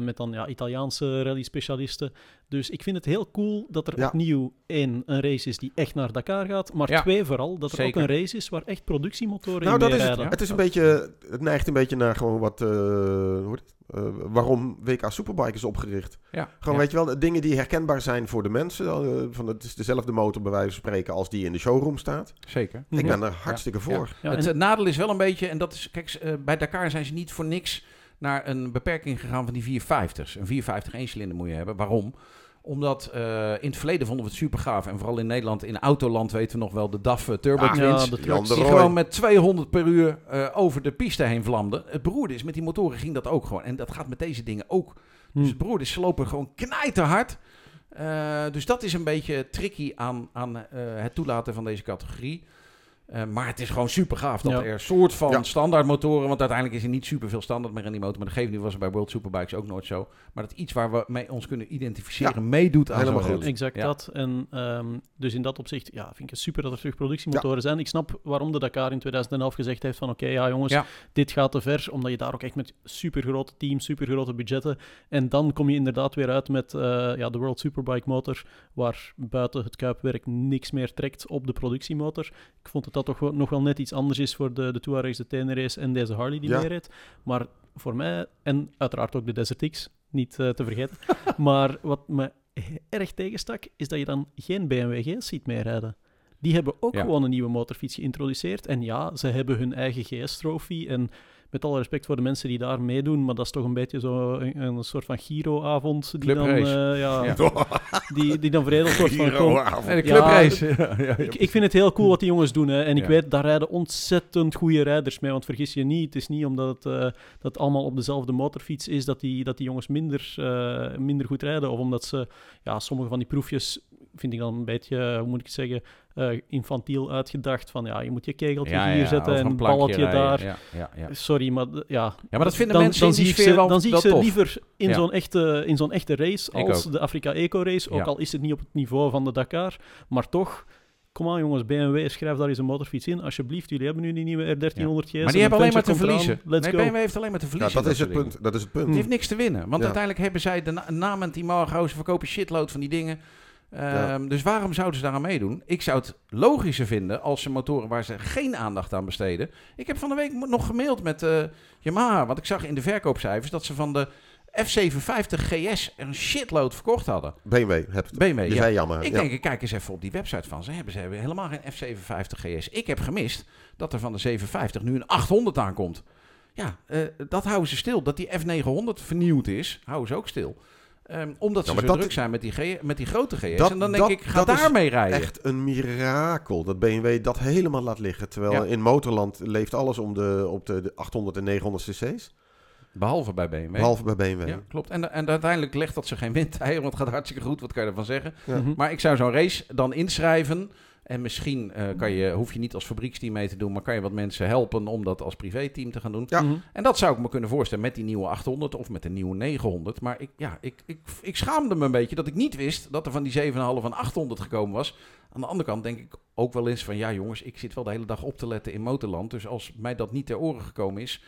Met dan ja, Italiaanse rally-specialisten. Dus ik vind het heel cool dat er Ja. opnieuw één, een race is die echt naar Dakar gaat. Maar Ja. twee, vooral, dat er Zeker. ook een race is waar echt productiemotoren Nou, in dat is het. Het is een beetje, het neigt een beetje naar gewoon wat, eh, hoe heet het? Eh, waarom WK Superbike is opgericht. Ja. Gewoon, ja. weet je wel, de dingen die herkenbaar zijn voor de mensen. eh, van het is dezelfde motor bij wijze van spreken als die in de showroom staat. Zeker. Ik ben er hartstikke voor. Ja, het en- eh, nadeel is wel een beetje, en dat is, kijk, bij Dakar zijn ze niet voor niks naar een beperking gegaan van die 450's. Een 450 één-cilinder moet je hebben. Waarom? Omdat eh, in het verleden vonden we het super gaaf. En vooral in Nederland, in Autoland weten we nog wel de DAF Turbo Twins. ja, de trucks. die gewoon met 200 per uur eh, over de piste heen vlamden. Het beroerde is, met die motoren ging dat ook gewoon. En dat gaat met deze dingen ook. Dus Hm. het beroerde is, ze lopen gewoon knijterhard. Eh dus dat is een beetje tricky aan, aan eh, het toelaten van deze categorie. Eh, maar het is gewoon super gaaf dat Ja. er soort van Ja. standaard motoren, want uiteindelijk is er niet super veel standaard meer in die motor, maar dat geeft nu was er bij World Superbikes ook nooit zo. Maar dat iets waar we mee ons kunnen identificeren meedoet aan helemaal zo'n goed. Exact Ja. dat. En dus dus in dat opzicht ja, vind ik het super dat er terug productiemotoren zijn. Ik snap waarom de Dakar in 2011 gezegd heeft van oké, ja jongens, Ja. dit gaat te ver. Omdat je daar ook echt met super grote teams, super grote budgetten. En dan kom je inderdaad weer uit met eh, ja, de World Superbike motor, waar buiten het kuipwerk niks meer trekt op de productiemotor. Ik vond dat dat toch nog wel net iets anders is voor de, de Touaregs, de Tenere's en deze Harley die Ja. Maar voor mij, en uiteraard ook de Desert X, niet eh, te vergeten. maar wat me erg tegenstak, is dat je dan geen BMW GS ziet meerijden. Die hebben ook Ja. gewoon een nieuwe motorfiets geïntroduceerd. En ja, ze hebben hun eigen GS-trofee. En met alle respect voor de mensen die daar meedoen, maar dat is toch een beetje zo een, een soort van Giro-avond. Die dan, eh, ja, Ja. Die, die dan veredeld wordt van... kom, Giro-avond. Nee, de Ja, clubrace. Ja, ja, ja. ik, ik vind het heel cool wat die jongens doen. Hè. En ik Ja. weet, daar rijden ontzettend goede rijders mee. Want vergis je niet, het is niet omdat het, eh, dat het allemaal op dezelfde motorfiets is dat die, dat die jongens minder, eh, minder goed rijden. Of omdat ze, ja, sommige van die proefjes vind ik dan een beetje, hoe moet ik het zeggen, eh, infantiel uitgedacht. Van ja, je moet je kegeltje Ja, hier ja, zetten en een balletje rijden. daar. Ja, ja, ja. Sorry, maar ja. Ja, maar dat vinden dan, mensen dan in die sfeer ze, wel- dan zie ik ze tof. liever in Ja. zo'n echte, in zo'n echte race als de Afrika Eco Race. Ook Ja. al is het niet op het niveau van de Dakar. Maar toch, kom aan jongens, BMW, schrijf daar eens een motorfiets in. Alsjeblieft, jullie hebben nu die nieuwe R1300 GS. Maar die en hebben alleen maar te verliezen. Let's nee, go. BMW heeft alleen maar te Ja, verliezen. dat is het punt. Dat is het punt. Die heeft niks te winnen. Want Ja. uiteindelijk hebben zij de na namen Timar ze verkopen shitload van die dingen. Ehm, Ja. Dus waarom zouden ze daaraan meedoen? Ik zou het logischer vinden als ze motoren waar ze geen aandacht aan besteden. Ik heb van de week nog gemaild met eh Yamaha. Want ik zag in de verkoopcijfers dat ze van de F750 GS een shitload verkocht hadden. BMW hebt het. BMW, ja. jammer. Ik ja. denk, ik kijk eens even op die website van ze. Hebben ze hebben helemaal geen F750 GS. Ik heb gemist dat er van de 750 nu een 800 aankomt. Ja, eh, dat houden ze stil. Dat die F900 vernieuwd is, houden ze ook stil. Ehm, omdat ze Ja, zo dat- druk zijn met die, G- met die grote GS. Dat- en dan denk dat- ik, ga dat is daarmee rijden. Echt een mirakel dat BMW dat helemaal laat liggen. Terwijl Ja. in motorland leeft alles om de, op de, de 800 en 900 cc's. Behalve bij BMW. Behalve bij BMW. Ja, klopt. En, en uiteindelijk legt dat ze geen windeieren, want het gaat hartstikke goed. Wat kan je ervan zeggen? Ja. Maar ik zou zo'n race dan inschrijven. En misschien eh, kan je, hoef je niet als fabrieksteam mee te doen, maar kan je wat mensen helpen om dat als privéteam te gaan doen. Ja. Mhm. En dat zou ik me kunnen voorstellen met die nieuwe 800 of met de nieuwe 900. Maar ik, ja, ik, ik, ik schaamde me een beetje dat ik niet wist dat er van die 7,5 en 800 gekomen was. Aan de andere kant denk ik ook wel eens van ja jongens, ik zit wel de hele dag op te letten in motorland. Dus als mij dat niet ter oren gekomen is,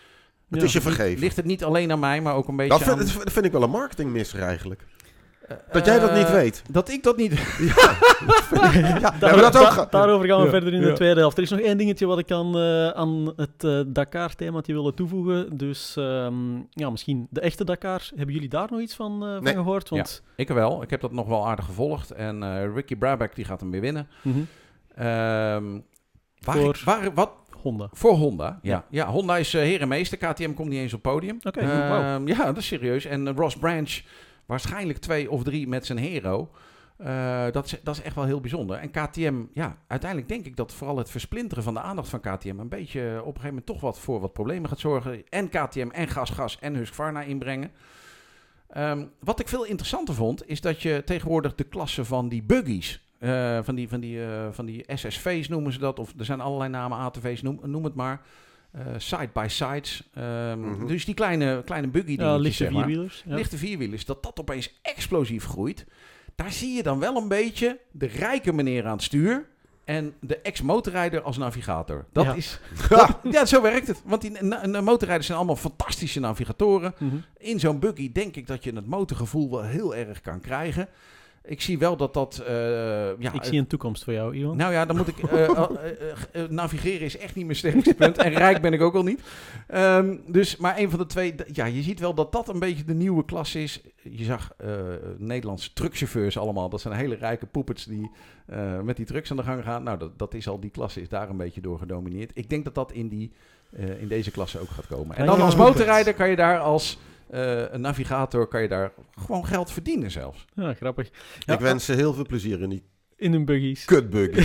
Het Ja. is je vergeven. ligt het niet alleen aan mij, maar ook een beetje Dat aan... vind, dat vind ik wel een marketingmisser eigenlijk. Dat jij dat niet eh, weet. Dat ik dat niet... Ja, Daar- maar dat ook da- daarover gaan we Ja, verder in ja. de tweede helft. Er is nog één dingetje wat ik aan, eh, aan het eh, Dakar-thema willen toevoegen. Dus ehm, ja, misschien de echte Dakar. Hebben jullie daar nog iets van, eh, van gehoord? Want, Ik wel. Ik heb dat nog wel aardig gevolgd. En eh, Ricky Brabeck die gaat hem weer winnen. Mhm. Ehm, waar Voor- ik- waar, wat, Honda. Voor Honda, ja. Ja. Honda is uh, herenmeester. KTM komt niet eens op het podium. Oké, Ehm. Ja, dat is serieus. En Ross Branch, waarschijnlijk twee of drie met zijn hero. Eh, dat, is, dat is echt wel heel bijzonder. En KTM, ja, uiteindelijk denk ik dat vooral het versplinteren van de aandacht van KTM... een beetje op een gegeven moment toch wat voor wat problemen gaat zorgen. En KTM en Gas Gas en Husqvarna inbrengen. Ehm, wat ik veel interessanter vond, is dat je tegenwoordig de klasse van die buggies, eh, van, die, van, die, eh, van die SSV's noemen ze dat, of er zijn allerlei namen, ATV's, noem, noem het maar. Eh, side-by-sides. Ehm, Mhm. Dus die kleine, kleine buggy Ja, dingetjes, lichte zeg maar. vierwielers. Ja. lichte vierwielers, dat dat opeens explosief groeit. Daar zie je dan wel een beetje de rijke meneer aan het stuur en de ex-motorrijder als navigator. Dat Ja. is, dat- ja, zo werkt het. Want die motorrijders zijn allemaal fantastische navigatoren. Mhm. In zo'n buggy denk ik dat je het motorgevoel wel heel erg kan krijgen. Ik zie wel dat dat... eh, ja, Ik zie een toekomst voor jou, Iwan. nou ja, dan moet ik. eh, eh, eh, eh, navigeren is echt niet mijn sterkste punt. En rijk ben ik ook al niet. Ehm, dus, maar een van de twee. Ja, je ziet wel dat dat een beetje de nieuwe klas is. Je zag eh, Nederlandse truckchauffeurs allemaal. Dat zijn hele rijke poepets die eh, met die trucks aan de gang gaan. Nou, dat, dat is al die klasse is daar een beetje door gedomineerd. Ik denk dat dat in, die, eh, in deze klasse ook gaat komen. En dan als motorrijder kan je daar als. Eh, een navigator kan je daar gewoon geld verdienen zelfs. Ja, grappig. Ik wens ze heel veel plezier in die In hun buggies. kutbuggy.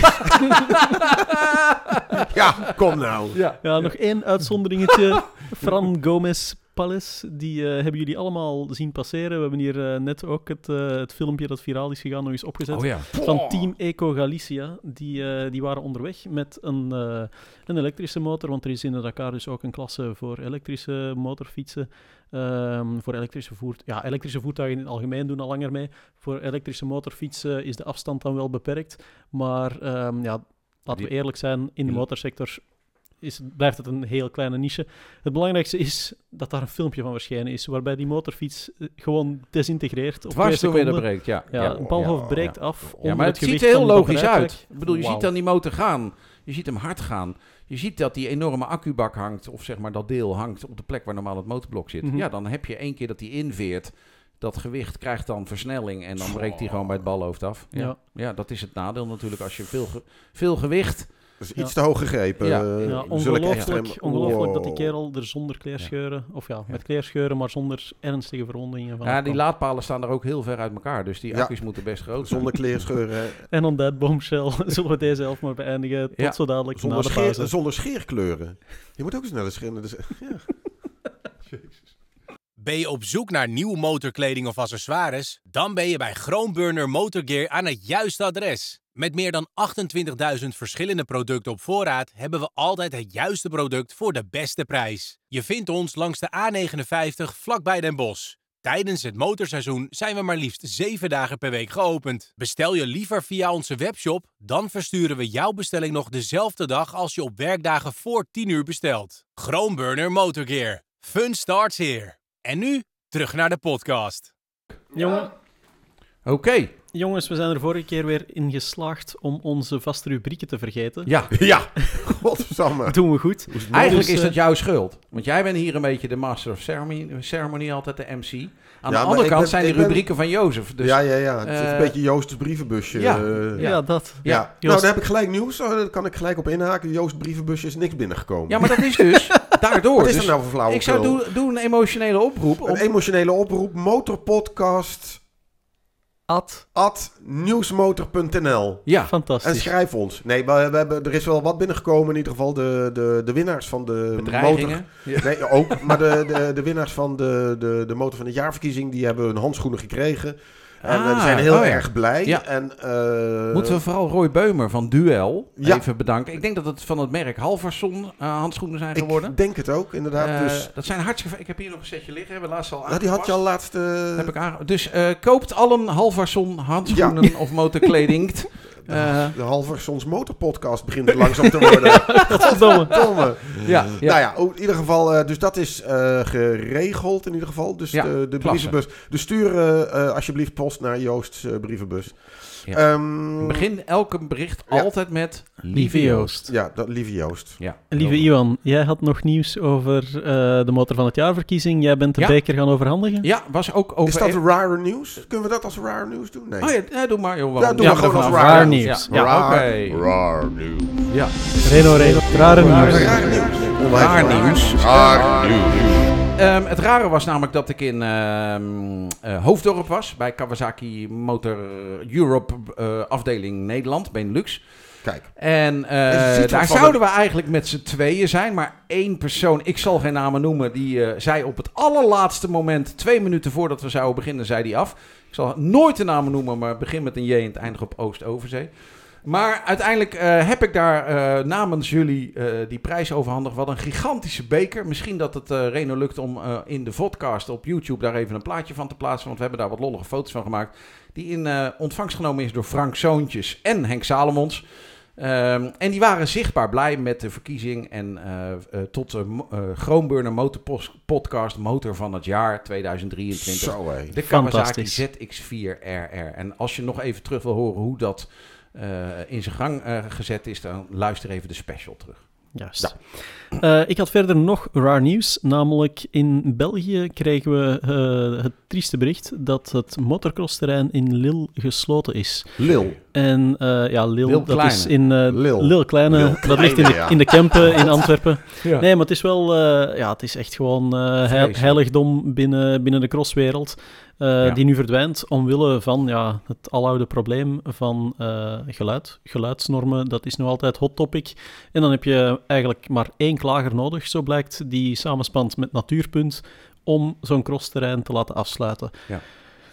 ja, kom nou. Ja, Ja, nog één uitzonderingetje. Fran Gomez Palace, die eh, hebben jullie allemaal zien passeren. We hebben hier eh, net ook het, eh, het filmpje dat viraal is gegaan nog eens opgezet. Oh ja. Van Team Eco Galicia. Die, eh, die waren onderweg met een, eh, een elektrische motor. Want er is in de Dakar dus ook een klasse voor elektrische motorfietsen. Ehm, voor elektrische, voert ja, elektrische voertuigen in het algemeen doen al langer mee. Voor elektrische motorfietsen is de afstand dan wel beperkt. Maar ehm, ja, laten we eerlijk zijn, in de motorsector is, blijft het een heel kleine niche. Het belangrijkste is dat daar een filmpje van verschenen is, waarbij die motorfiets eh, gewoon desintegreert Dwars door seconden. breekt, ja. Ja, een balhoofd ja, breekt ja. af. Ja, maar het ziet er heel logisch uit. Ik bedoel, je ziet dan die motor gaan. Je ziet hem hard gaan. Je ziet dat die enorme accubak hangt, of zeg maar dat deel hangt op de plek waar normaal het motorblok zit. Mhm. Ja, dan heb je één keer dat die inveert. Dat gewicht krijgt dan versnelling en dan breekt hij gewoon bij het balhoofd af. Ja. Ja. Ja. dat is het nadeel natuurlijk als je veel, ge- veel gewicht... Dat is Ja. iets te hoog gegrepen. Ja. eh, Ja, ongelooflijk, ongelooflijk dat die Wow. kerel er zonder kleerscheuren, of ja, met kleerscheuren, maar zonder ernstige verwondingen van Ja, die laadpalen staan er ook heel ver uit elkaar. Dus die Ja. accu's moeten best groot zijn. Zonder kleerscheuren. En on that bombshell zullen we deze elf maar beëindigen. Tot Ja. zo dadelijk Zonder, na de scheer, pauze. zonder scheerkleuren. Je moet ook sneller scheren. Dus, ja. Ben je op zoek naar nieuwe motorkleding of accessoires? Dan ben je bij Groenburner Motorgear aan het juiste adres. Met meer dan 28.000 verschillende producten op voorraad hebben we altijd het juiste product voor de beste prijs. Je vindt ons langs de A59 vlakbij Den Bosch. Tijdens het motorseizoen zijn we maar liefst 7 dagen per week geopend. Bestel je liever via onze webshop, dan versturen we jouw bestelling nog dezelfde dag als je op werkdagen voor 10 uur bestelt. Groenburner Motorgear. Fun starts here. En nu terug naar de podcast. Jongen, Oké, jongens, we zijn er vorige keer weer in geslaagd om onze vaste rubrieken te vergeten. ja. ja. Dat doen we goed. Hoe is het Eigenlijk Dus, is eh, dat jouw schuld. Want jij bent hier een beetje de master of ceremony, ceremony altijd de MC. Aan de andere kant ben- zijn de ben- rubrieken van Jozef. Dus ja, ja, ja. Het is eh, een beetje Joost's brievenbusje. ja, eh, Ja, dat. ja. Ja, Nou, dan heb ik gelijk nieuws. Oh, Daar kan ik gelijk op inhaken. Joost's brievenbusje is niks binnengekomen. Ja, maar dat is dus daardoor. Wat is Dus er nou voor flauwekul? ik zou doen, doe een emotionele oproep. Een emotionele oproep. Motorpodcast Ad. at nieuwsmotor.nl ja, En Fantastisch. schrijf ons. Nee, we, we hebben, er is wel wat binnengekomen. In ieder geval de, de, de winnaars van de motor... Nee, ook. Maar de, de, de winnaars van de, de, de motor van het jaarverkiezing... die hebben hun handschoenen gekregen. En eh, Ah, die zijn heel oh ja. erg blij. Ja. En, eh, Moeten we vooral Roy Beumer van Duel Ja. even bedanken. Ik denk dat het van het merk Halverson eh, handschoenen zijn geworden. Ik denk het ook, inderdaad. Dus, Dat zijn hartstikke... Ik heb hier nog een setje liggen. Hebben we laatst al nou, die had je al laatst... Heb ik aange- Dus koopt allen Halverson handschoenen of motorkleding. Eh, de Halversons motorpodcast begint er langzaam te worden. Godverdomme. Domme. ja, ja. Nou ja, in ieder geval, eh, dus dat is eh, geregeld in ieder geval. Dus Ja, de, de brievenbus. Dus stuur alsjeblieft post naar Joost's brievenbus. Ja. Ehm, Begin elke bericht Ja. altijd met Lieve Joost. Ja, dat, lieve Joost. Ja. Lieve Iwan, jij had nog nieuws over eh, de motor van het jaarverkiezing. Jij bent de Ja. beker gaan overhandigen. Ja, was ook over... Is dat rare nieuws? Kunnen we dat als rare nieuws doen? Nee. Oh ja, ja, doe maar. Joh, Ja, doe maar gewoon als rare Raar nieuws. Ja, Ja. oké. Rare nieuws. Ja. Reno, Reno. Rare Rare nieuws. Raar nieuws. Raar nieuws. Raar nieuws. Ehm, het rare was namelijk dat ik in eh, Hoofddorp was. Bij Kawasaki Motor Europe eh, afdeling Nederland, Benelux. Kijk. En eh, En daar zouden we eigenlijk met z'n tweeën zijn. Maar één persoon, ik zal geen namen noemen, die zei op het allerlaatste moment, twee minuten voordat we zouden beginnen, zei die af. Ik zal nooit de namen noemen, maar begin met een J en het eindigt op Oost-Overzee. Maar uiteindelijk eh, heb ik daar eh, namens jullie eh, die prijs overhandigd. Wat een gigantische beker. Misschien dat het eh Reno lukt om eh, in de podcast op YouTube daar even een plaatje van te plaatsen. Want we hebben daar wat lollige foto's van gemaakt. Die in eh, ontvangst genomen is door Frank Zoontjes en Henk Salomons. Ehm, en die waren zichtbaar blij met de verkiezing. En eh, eh, tot de eh, Groenburner Motor Podcast Motor van het jaar 2023. Zo. De Kawasaki Fantastisch. ZX4RR. En als je nog even terug wil horen hoe dat in zijn gang eh, gezet is, dan luister even de special terug. Juist. Eh, ik had verder nog raar nieuws, namelijk in België kregen we eh, het trieste bericht dat het motocrossterrein in Lille gesloten is. Lil. En eh, ja, Lille, Lille dat is in eh Lille. Lille Kleine, Lille dat ligt in de, ja. in de Kempen in Antwerpen. Ja. Nee, maar het is wel, eh, ja, het is echt gewoon eh, heiligdom binnen, binnen de crosswereld. Eh, Ja. Die nu verdwijnt omwille van ja, het aloude probleem van eh, geluid. Geluidsnormen, dat is nog altijd hot topic. En dan heb je eigenlijk maar één klager nodig, zo blijkt, die samenspant met Natuurpunt om zo'n crossterrein te laten afsluiten. Ja.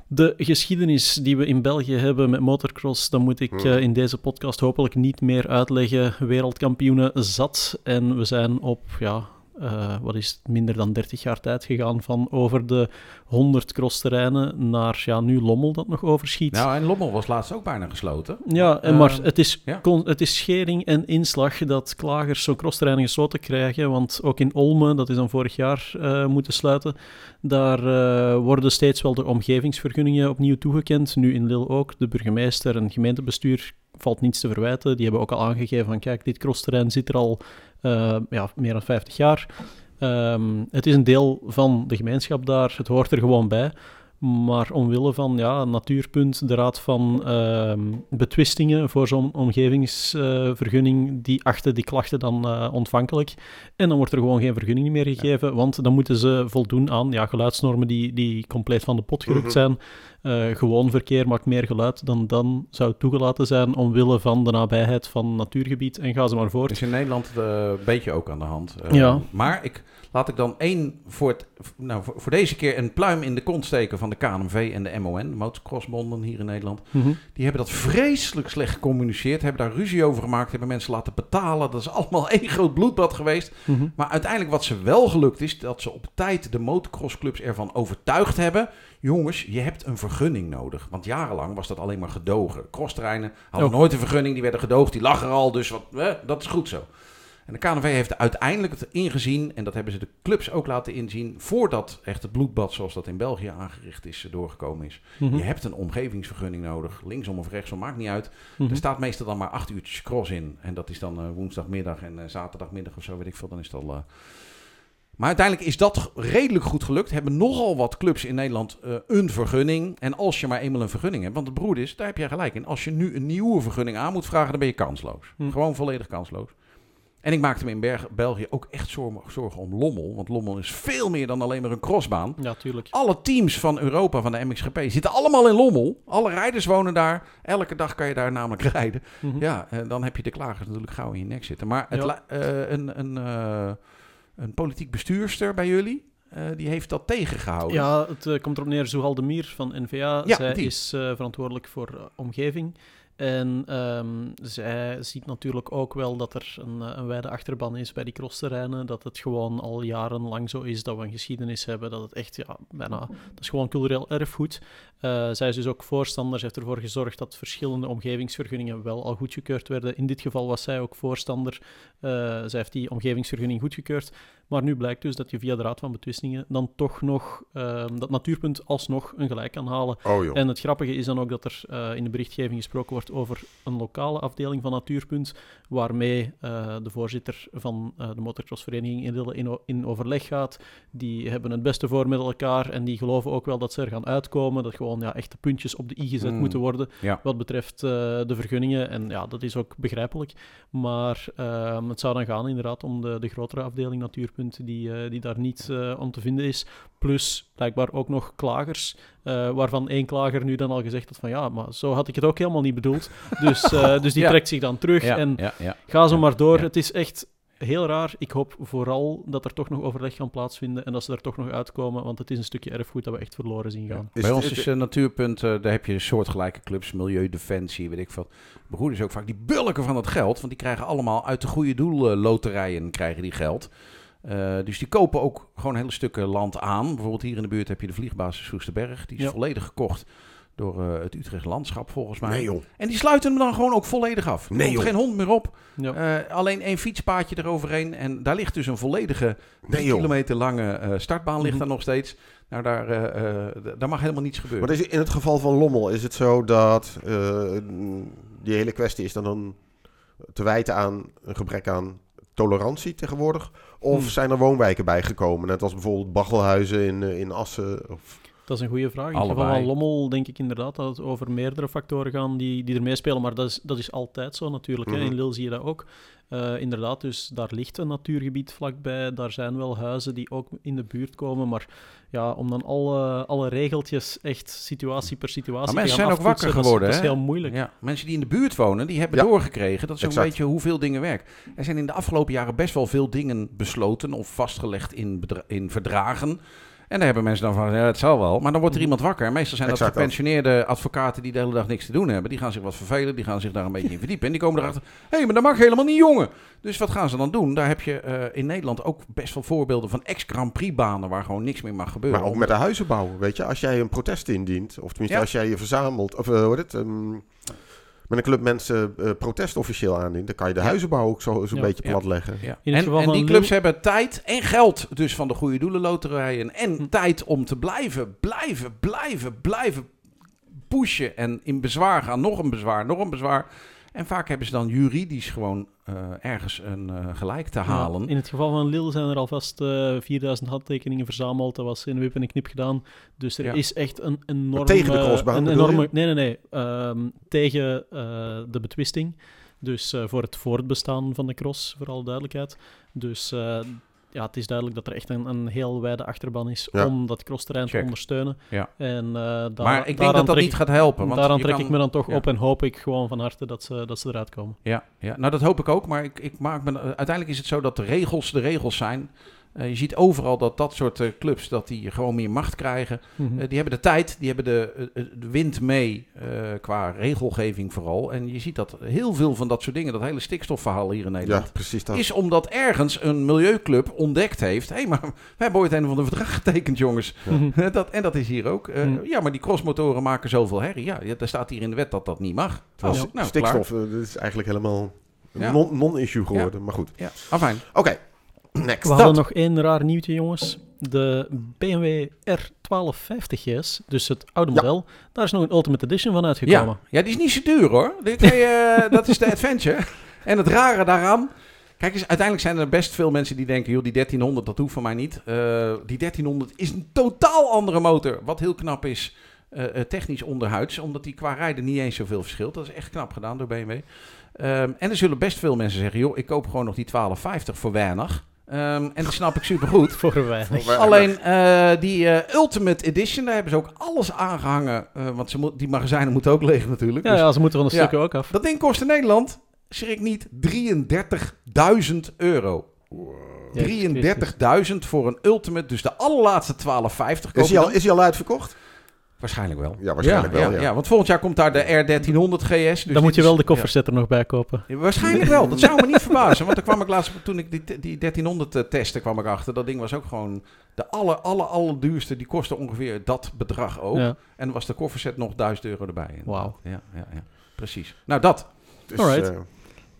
De geschiedenis die we in België hebben met motocross, dan moet ik Hmm. eh, in deze podcast hopelijk niet meer uitleggen. Wereldkampioenen zat. En we zijn op, ja, eh, wat is het, minder dan 30 jaar tijd gegaan van over de 100 crossterreinen naar ja, nu Lommel dat nog overschiet. Nou, en Lommel was laatst ook bijna gesloten. Ja, en maar het is, ja. het is schering en inslag dat klagers zo'n crossterreinen gesloten krijgen. Want ook in Olme, dat is dan vorig jaar eh, moeten sluiten, daar eh, worden steeds wel de omgevingsvergunningen opnieuw toegekend. Nu in Lille ook. De burgemeester en gemeentebestuur valt niets te verwijten. Die hebben ook al aangegeven van kijk, dit crossterrein zit er al eh, ja, meer dan 50 jaar. Ehm, het is een deel van de gemeenschap daar. Het hoort er gewoon bij. Maar omwille van ja, Natuurpunt, de Raad van ehm, Betwistingen voor zo'n omgevingsvergunning, die achten die klachten dan eh, ontvankelijk. En dan wordt er gewoon geen vergunning meer gegeven, want dan moeten ze voldoen aan ja, geluidsnormen die, die compleet van de pot gerukt Mhm. zijn. Eh, gewoon verkeer maakt meer geluid dan dan zou toegelaten zijn omwille van de nabijheid van natuurgebied. En ga ze maar voort. is in Nederland eh, een beetje ook aan de hand. Ja. Maar ik, laat ik dan één voor, het, nou, voor, voor deze keer een pluim in de kont steken van de KNMV en de MON, de motocrossbonden hier in Nederland. Mhm. Die hebben dat vreselijk slecht gecommuniceerd, hebben daar ruzie over gemaakt, hebben mensen laten betalen. Dat is allemaal één groot bloedbad geweest. Mhm. Maar uiteindelijk wat ze wel gelukt is, dat ze op tijd de motocrossclubs ervan overtuigd hebben. Jongens, je hebt een vergunning nodig. Want jarenlang was dat alleen maar gedogen. Crossterreinen hadden Oh. nooit een vergunning, die werden gedoogd, die lag er al. Dus wat, eh, dat is goed zo. En de KNV heeft uiteindelijk het ingezien, en dat hebben ze de clubs ook laten inzien, voordat echt het bloedbad zoals dat in België aangericht is, doorgekomen is. Mhm. Je hebt een omgevingsvergunning nodig, linksom of rechtsom, maakt niet uit. Mhm. Er staat meestal dan maar acht uurtjes cross in. En dat is dan eh, woensdagmiddag en eh, zaterdagmiddag of zo, weet ik veel. Dan is het al... eh. Maar uiteindelijk is dat redelijk goed gelukt. Hebben nogal wat clubs in Nederland eh, een vergunning. En als je maar eenmaal een vergunning hebt, want het broed is, daar heb jij gelijk in. Als je nu een nieuwe vergunning aan moet vragen, dan ben je kansloos. Hm. Gewoon volledig kansloos. En ik maakte me in Berg- België ook echt zorgen, om Lommel. Want Lommel is veel meer dan alleen maar een crossbaan. Ja, tuurlijk. Alle teams van Europa, van de MXGP, zitten allemaal in Lommel. Alle rijders wonen daar. Elke dag kan je daar namelijk rijden. Mhm. Ja, en dan heb je de klagers natuurlijk gauw in je nek zitten. Maar het Ja. eh, een, een, eh, een politiek bestuurster bij jullie, eh, die heeft dat tegengehouden. Ja, het eh, komt erop neer. Zuhal de Mier van NVA. Ja, zij die. is eh, verantwoordelijk voor eh, omgeving. En ehm, zij ziet natuurlijk ook wel dat er een, eh, een wijde achterban is bij die crossterreinen. Dat het gewoon al jarenlang zo is dat we een geschiedenis hebben. Dat het echt, ja, bijna... Dat is gewoon cultureel erfgoed. Eh, zij is dus ook voorstander. Ze heeft ervoor gezorgd dat verschillende omgevingsvergunningen wel al goedgekeurd werden. In dit geval was zij ook voorstander. Eh, zij heeft die omgevingsvergunning goedgekeurd. Maar nu blijkt dus dat je via de Raad van Betwistingen dan toch nog ehm, dat natuurpunt alsnog een gelijk kan halen. Oh. En het grappige is dan ook dat er eh, in de berichtgeving gesproken wordt over een lokale afdeling van Natuurpunt, waarmee eh, de voorzitter van eh, de motocrossvereniging in, in, in overleg gaat. Die hebben het beste voor met elkaar en die geloven ook wel dat ze er gaan uitkomen, dat gewoon ja, echt de puntjes op de i gezet Mm. moeten worden Ja. wat betreft de vergunningen. En ja, dat is ook begrijpelijk. Maar ehm, het zou dan gaan inderdaad om de, de grotere afdeling Natuurpunt die, eh, die daar niet uh, om te vinden is. Plus blijkbaar ook nog klagers, uh, waarvan één klager nu dan al gezegd had van ja, maar zo had ik het ook helemaal niet bedoeld. Dus, dus die trekt zich dan terug Ja, en ja, ja. ga zo maar door. Ja. Het is echt heel raar. Ik hoop vooral dat er toch nog overleg kan plaatsvinden en dat ze er toch nog uitkomen, want het is een stukje erfgoed dat we echt verloren zien gaan. Bij ons is uh, Natuurpunt, uh, daar heb je soortgelijke clubs, Milieudefensie, weet ik wat. Beroerders ook vaak die bulken van dat geld, want die krijgen allemaal uit de goede doelloterijen krijgen die geld. Uh, dus die kopen ook gewoon hele stukken land aan. Bijvoorbeeld hier in de buurt heb je de vliegbasis Soesterberg. Die is Ja. volledig gekocht door uh, het Utrecht Landschap volgens mij. Nee joh. En die sluiten hem dan gewoon ook volledig af. Er Nee, komt joh. geen hond meer op. Ja. Uh, alleen één fietspaadje eroverheen. En daar ligt dus een volledige Nee, kilometer lange uh, startbaan ligt Mhm. daar nog steeds. Nou, daar, uh, daar mag helemaal niets gebeuren. Maar is, in het geval van Lommel is het zo dat uh, die hele kwestie is dan, dan te wijten aan een gebrek aan tolerantie tegenwoordig? Of Hmm. zijn er woonwijken bijgekomen? Net als bijvoorbeeld Baggelhuizen in, uh, in Assen. Of... Dat is een goede vraag. In het Allebei. geval van Lommel denk ik inderdaad dat het over meerdere factoren gaan die, die er meespelen. Maar dat is, dat is altijd zo natuurlijk. hè. Mhm. In Lille zie je dat ook. Uh, inderdaad, dus daar ligt een natuurgebied vlakbij. Daar zijn wel huizen die ook in de buurt komen. Maar ja, om dan alle, alle regeltjes echt situatie per situatie Maar te mensen gaan zijn ook wakker geworden. Dat is, dat is heel moeilijk. Ja, mensen die in de buurt wonen, die hebben Ja. doorgekregen. Dat zo'n beetje hoeveel dingen werken. Er zijn in de afgelopen jaren best wel veel dingen besloten of vastgelegd in, in verdragen. En daar hebben mensen dan van, ja, het zal wel. Maar dan wordt er Mhm. iemand wakker. En meestal zijn dat Exact gepensioneerde advocaten die de hele dag niks te doen hebben. Die gaan zich wat vervelen, die gaan zich daar een beetje in verdiepen. En die komen erachter, hé, hey, maar dat mag helemaal niet, jongen. Dus wat gaan ze dan doen? Daar heb je eh, in Nederland ook best wel voorbeelden van ex-Grand Prix banen waar gewoon niks meer mag gebeuren. Maar ook met de huizenbouw, weet je. Als jij een protest indient, of tenminste Ja. als jij je verzamelt, of uh, hoe het, um, met een club mensen uh, protest officieel aandient, dan kan je de Ja. huizenbouw ook zo'n zo Ja. beetje Ja. platleggen. Ja. In het En, die clubs hebben tijd en geld dus van de goede doelenloterijen. En Hm. tijd om te blijven, blijven, blijven, blijven pushen. En in bezwaar gaan, nog een bezwaar, nog een bezwaar. En vaak hebben ze dan juridisch gewoon ergens een eh, gelijk te Ja, halen. in het geval van Lille zijn er alvast eh 4000 handtekeningen verzameld. Dat was in een wip en een knip gedaan. Dus er Ja. is echt een enorme... tegen de crossbaan Een enorme, nee, nee, nee. Ehm, tegen eh, de betwisting. Dus eh, voor het voortbestaan van de cross, voor alle duidelijkheid. Dus eh, ja, het is duidelijk dat er echt een, een heel wijde achterban is Ja. om dat crossterrein te ondersteunen. Ja. En, eh, daar, maar ik denk dat dat niet gaat helpen. Want Daaraan trek kan- ik me dan toch ja. op en hoop ik gewoon van harte dat ze, dat ze eruit komen. Ja, ja, nou dat hoop ik ook. Maar ik, ik maak me, uiteindelijk is het zo dat de regels de regels zijn. Eh, je ziet overal dat dat soort eh, clubs dat die gewoon meer macht krijgen. Mhm. Eh, die hebben de tijd, die hebben de, de wind mee qua regelgeving vooral. En je ziet dat heel veel van dat soort dingen, dat hele stikstofverhaal hier in Ja, Nederland, precies dat. is omdat ergens een milieuclub ontdekt heeft. Hé, hey, maar we hebben ooit een of ander verdrag getekend, jongens. Mhm. dat, en dat is hier ook. Hmm. Ja, maar die crossmotoren maken zoveel herrie. Ja, daar staat hier in de wet dat dat niet mag. Nou, stikstof, dat is eigenlijk helemaal een Ja. non- non-issue geworden. Maar goed. Ja, afijn. Oké, next. We hadden nog één raar nieuwtje, jongens. De BMW R1250S, dus het oude Ja. model, daar is nog een Ultimate Edition van uitgekomen. Ja, ja, die is niet zo duur hoor. Eh, dat is de Adventure. En het rare daaraan... Kijk eens, uiteindelijk zijn er best veel mensen die denken... joh, die 1300, dat hoeft van mij niet. Eh, die 1300 is een totaal andere motor. Wat heel knap is, eh, technisch onderhuids. Omdat die qua rijden niet eens zoveel verschilt. Dat is echt knap gedaan door BMW. Ehm, en er zullen best veel mensen zeggen... joh, ik koop gewoon nog die 1250 voor weinig. Ehm, en dat snap ik supergoed. Voor weinig. Alleen eh, die eh, Ultimate Edition, daar hebben ze ook alles aangehangen. eh, want ze moet, die magazijnen moeten ook leeg natuurlijk. Ja, Dus ja, ze moeten van de Ja. stukken ook af. Dat ding kost in Nederland, schrik niet, 33.000 euro. Jezus 33.000 voor een Ultimate, dus de allerlaatste 1250 koop Is hij, al, is hij al uitverkocht? Waarschijnlijk wel. Ja, waarschijnlijk wel, ja. Want volgend jaar komt daar de R1300 GS. Dus Dan moet je wel is- de kofferset er nog bij kopen. ja. Waarschijnlijk wel. Dat zou me niet verbazen. Want daar kwam ik laatst, toen ik die, die 1300 eh, testte, kwam ik achter. Dat ding was ook gewoon de aller, aller, allerduurste. Die kostte ongeveer dat bedrag ook. Ja. En dan was de kofferset nog 1000 euro erbij. Wauw. Ja, ja, ja. Precies. Nou, dat. Dus, Alright. eh,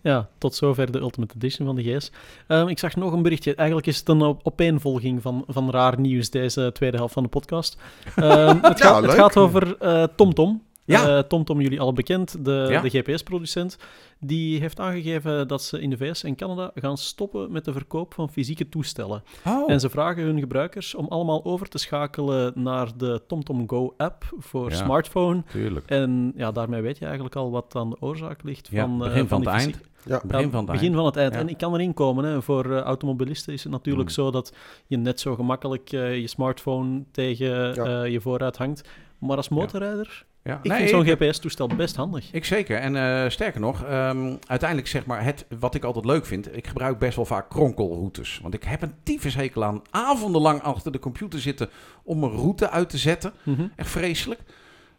ja, tot zover de Ultimate Edition van de GS. Ehm, ik zag nog een berichtje. Eigenlijk is het een op- opeenvolging van, van raar nieuws, deze tweede helft van de podcast. Ehm, het, gaat, het leuk. gaat over eh TomTom. Ja. Eh, TomTom, jullie al bekend, de, Ja. de GPS-producent, die heeft aangegeven dat ze in de VS en Canada gaan stoppen met de verkoop van fysieke toestellen. Oh, En ze vragen hun gebruikers om allemaal over te schakelen naar de TomTom Go-app voor Ja. smartphone. tuurlijk. En ja, daarmee weet je eigenlijk al wat aan de oorzaak ligt Ja, van, eh, begin van die het fysieke- Ja. Begin van het begin eind. van het eind. Ja. En ik kan erin komen. Hè. Voor eh, automobilisten is het natuurlijk Mm. zo dat je net zo gemakkelijk eh, je smartphone tegen Ja. eh, je vooruit hangt. Maar als motorrijder, Ja. ik Nee, vind zo'n GPS-toestel best handig. Ik zeker. En eh, sterker nog, ehm, uiteindelijk zeg maar, het, wat ik altijd leuk vind, ik gebruik best wel vaak kronkelroutes. Want ik heb een tyfushekel aan avondenlang achter de computer zitten om een route uit te zetten. Mhm. Echt vreselijk.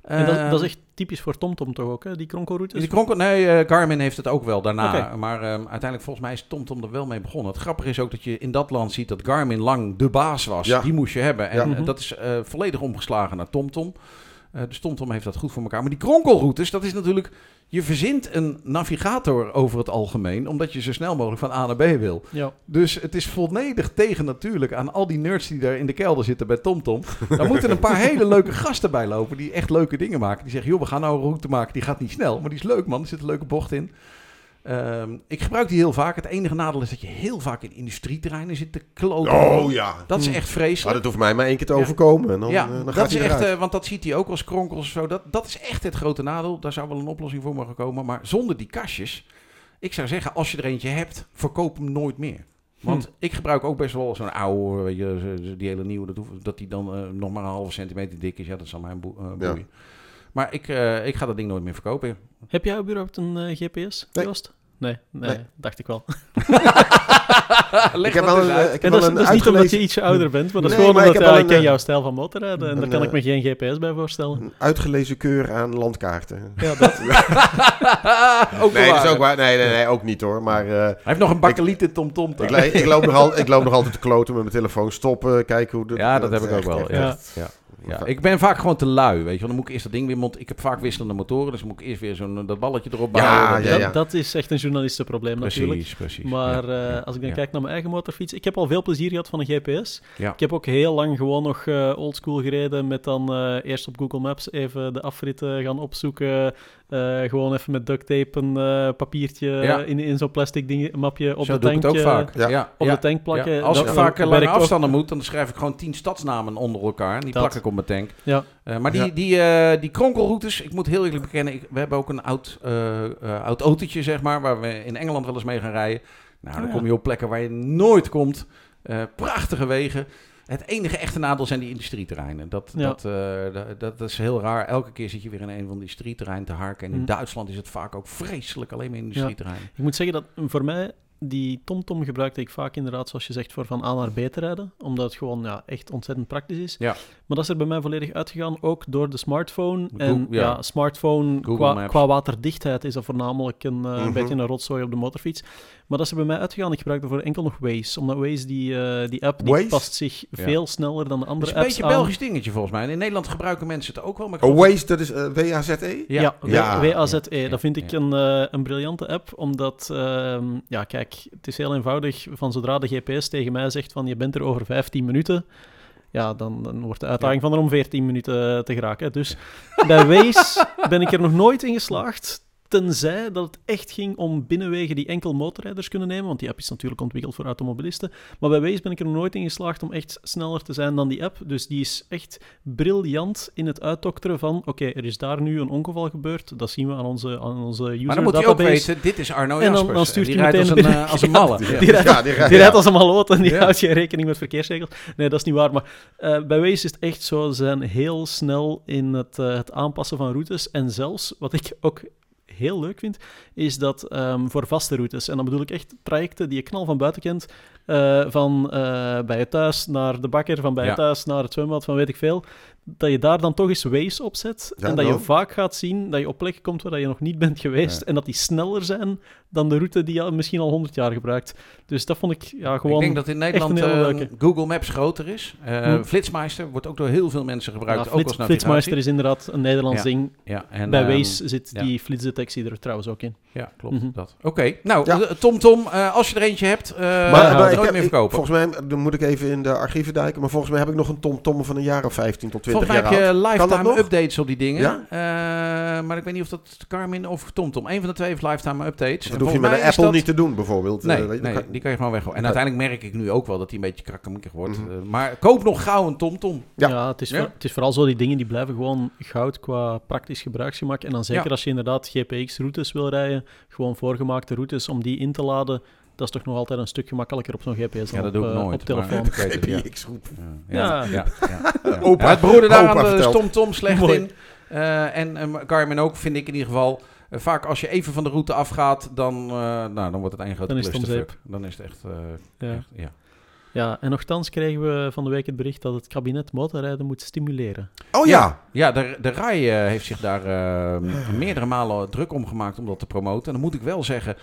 En dat, Ehm, dat is echt typisch voor TomTom toch ook, hè? die kronkelroutes? Die kronkel, nee, eh, Garmin heeft het ook wel daarna. Maar ehm, uiteindelijk, volgens mij is TomTom er wel mee begonnen. Het grappige is ook dat je in dat land ziet dat Garmin lang de baas was. Ja. Die moest je hebben. En Ja. eh, Mhm. dat is eh, volledig omgeslagen naar TomTom. Dus TomTom heeft dat goed voor elkaar. Maar die kronkelroutes, dat is natuurlijk... Je verzint een navigator over het algemeen... omdat je zo snel mogelijk van A naar B wil. Ja. Dus het is volledig tegen natuurlijk aan al die nerds die daar in de kelder zitten bij TomTom. Daar moeten een paar hele leuke gasten bij lopen die echt leuke dingen maken. Die zeggen, joh, we gaan nou een route maken, die gaat niet snel, maar die is leuk man, er zit een leuke bocht in. Ehm, ik gebruik die heel vaak. Het enige nadeel is dat je heel vaak in industrieterreinen zit te kloten. Oh ja. Dat is Hmm. echt Maar vreselijk. dat hoeft mij maar één keer te Ja. overkomen. En dan, ja, eh, dan dat gaat is echt, eh, want dat ziet hij ook als kronkels of zo. Dat, dat is echt het grote nadeel. Daar zou wel een oplossing voor mogen komen. Maar zonder die kastjes, ik zou zeggen, als je er eentje hebt, verkoop hem nooit meer. Want ik gebruik ook best wel zo'n oude, weet je, die hele nieuwe, dat, hoeft- dat die dan eh, nog maar een halve centimeter dik is. Ja, dat zal mij een boe- eh, Ja. Maar ik, eh, ik ga dat ding nooit meer verkopen. Heb jij überhaupt een eh, GPS, Nee. Joost? Nee, nee, Nee. dacht ik wel. Leg ik heb dat wel eens een, uit. eh, ik En heb dat is, een dat is niet omdat je ietsje ouder bent, maar dat is Nee, gewoon ik omdat ja, wel ik ken een, jouw stijl van motorrijden en daar kan ik eh, me geen GPS bij voorstellen. een uitgelezen keur aan landkaarten. Ja, dat, ook nee, dat is ook waar. Nee, nee, nee, ook niet hoor. Maar eh, Hij heeft nog een bakkelieten tom-tom. ik, ik, loop nog al, ik loop nog altijd te kloten met mijn telefoon. Stoppen, kijken hoe... de- Ja, dat heb ik ook echt, wel. echt, Ja. echt. Ja. Ja, ik ben vaak gewoon te lui, weet je wel. Dan moet ik eerst dat ding weer mont. Ik heb vaak wisselende motoren, dus dan moet ik eerst weer zo'n dat balletje erop Ja, bouwen. ja, dat, dat is echt een journalistenprobleem natuurlijk. Precies, precies. Maar ja, eh, ja, als ik dan ja. kijk naar mijn eigen motorfiets, ik heb al veel plezier gehad van een GPS. Ja. Ik heb ook heel lang gewoon nog eh oldschool gereden met dan eh, eerst op Google Maps even de afritten gaan opzoeken. Eh, gewoon even met duct tape een eh, papiertje Ja. in, in zo'n plastic ding, mapje op Zo de doe ik tank. het ook vaak. ja. Ja, Op ja, de tank plakken. ja. Als Dat- ik vaak lange ook. afstanden moet, dan schrijf ik gewoon tien stadsnamen onder elkaar. En die Dat. plak ik op mijn tank. Ja. Eh, maar die, Ja. die, eh, die kronkelroutes, ik moet heel eerlijk bekennen, ik, we hebben ook een oud, eh, eh, oud autootje, zeg maar, waar we in Engeland wel eens mee gaan rijden. Nou, dan Oh ja. kom je op plekken waar je nooit komt. Eh, prachtige wegen. Het enige echte nadeel zijn die industrieterreinen. Dat, Ja. dat, eh, dat, dat, is heel raar. Elke keer zit je weer in een van die industrieterreinen te harken. En in Hm. Duitsland is het vaak ook vreselijk alleen maar industrieterreinen. Ik moet zeggen dat voor mij die TomTom gebruikte ik vaak inderdaad, zoals je zegt, voor van A naar B te rijden. Omdat het gewoon ja, echt ontzettend praktisch is. Ja. Maar dat is er bij mij volledig uitgegaan, ook door de smartphone. En ja, ja. smartphone qua, qua waterdichtheid is dat voornamelijk een, eh, Mhm. beetje een rotzooi op de motorfiets. Maar dat is er bij mij uitgegaan. Ik gebruik daarvoor enkel nog Waze. Omdat Waze, die, eh, die app, die Waze? past zich Ja. veel sneller dan de Dat andere is een apps beetje aan. een Belgisch dingetje volgens mij. En in Nederland gebruiken mensen het ook wel. Maar ik Oh, Waze, dat is eh, W-A-Z-E? Ja, Ja. W- WAZE. Ja, dat vind ik ja. een, eh, een briljante app, omdat, ehm, ja, kijk, het is heel eenvoudig. Van zodra de GPS tegen mij zegt van je bent er over 15 minuten, ja, dan, dan wordt de uitdaging van er om 14 minuten te geraken. Dus bij Waze ben ik er nog nooit in geslaagd. Tenzij dat het echt ging om binnenwegen die enkel motorrijders kunnen nemen. Want die app is natuurlijk ontwikkeld voor automobilisten. Maar bij Waze ben ik er nog nooit in geslaagd om echt sneller te zijn dan die app. Dus die is echt briljant in het uitdokteren van... Oké, er is daar nu een ongeval gebeurd. Dat zien we aan onze, aan onze user Maar dan moet je ook weten, dit is Arno En dan- Jaspers. dan stuurt die hij rijdt als een, meteen eh, als een malle. Ja. Die rijdt, Ja, die rijdt- die rijdt ja. als een maloot en die Ja. houdt geen rekening met verkeersregels. Nee, dat is niet waar. Maar eh, bij Waze is het echt zo. Ze zijn heel snel in het, eh, het aanpassen van routes. En zelfs, wat ik ook heel leuk vind, is dat ehm, voor vaste routes, en dan bedoel ik echt trajecten die je knal van buiten kent, eh, van eh, bij je thuis naar de bakker, van bij Ja. je thuis naar het zwembad, van weet ik veel, dat je daar dan toch eens Waze op zet. Ja, en dat je vaak gaat zien dat je op plekken komt waar je nog niet bent geweest. Ja. En dat die sneller zijn dan de route die je misschien al 100 jaar gebruikt. Dus dat vond ik ja, gewoon... Ik denk dat in Nederland eh, leuke. Google Maps groter is. Eh Hm. Flitsmeister wordt ook door heel veel mensen gebruikt, Ja, ook Flits- als navigatie. Flitsmeister is inderdaad een Nederlands Ja. ding. Ja, en, Bij ehm, Waze zit ja. die flitsdetectie er trouwens ook in. Ja, klopt. Mhm. dat. Oké, nou, Ja. eh, Tom Tom, eh, als je er eentje hebt, eh Maar, nooit ik heb, meer ik- verkopen. volgens mij, dan moet ik even in de archieven duiken, maar volgens mij heb ik nog een TomTom van een jaar of 15 tot 20 Volgens mij heb je lifetime updates op die dingen. Ja? maar ik weet niet of dat Garmin of TomTom. Een van de twee heeft lifetime updates. Dat En hoef je met een is Apple dat- niet te doen, bijvoorbeeld. Nee, Eh, nee kan- die kan je gewoon weggooien. En Ja. uiteindelijk merk ik nu ook wel dat hij een beetje krakkemikkig wordt. Eh, maar koop nog gauw een TomTom. Ja. Ja, het, is Ja. voor- het is vooral zo die dingen die blijven gewoon goud qua praktisch gebruiksgemak. En dan zeker Ja. als je inderdaad GPX-routes wil rijden, gewoon voorgemaakte routes, om die in te laden, dat is toch nog altijd een stuk gemakkelijker op zo'n GPS dan Ja, dat op, doe ik eh, nooit. op telefoon. het, ja. Ja, Ja. Opa- het broerde daar aan de vertelt. TomTom slecht Mooi. in. Eh, en eh, Garmin ook, vind ik in ieder geval. Eh, vaak als je even van de route afgaat, dan, eh, nou, dan wordt het één grote Dan is het om clusterfuck. Dan is het echt... eh, Ja. echt ja. Ja, en nogthans kregen we van de week het bericht dat het kabinet motorrijden moet stimuleren. Oh ja. Ja, de, de RAI eh, heeft zich daar eh, meerdere malen druk om gemaakt om dat te promoten. En dan moet ik wel zeggen,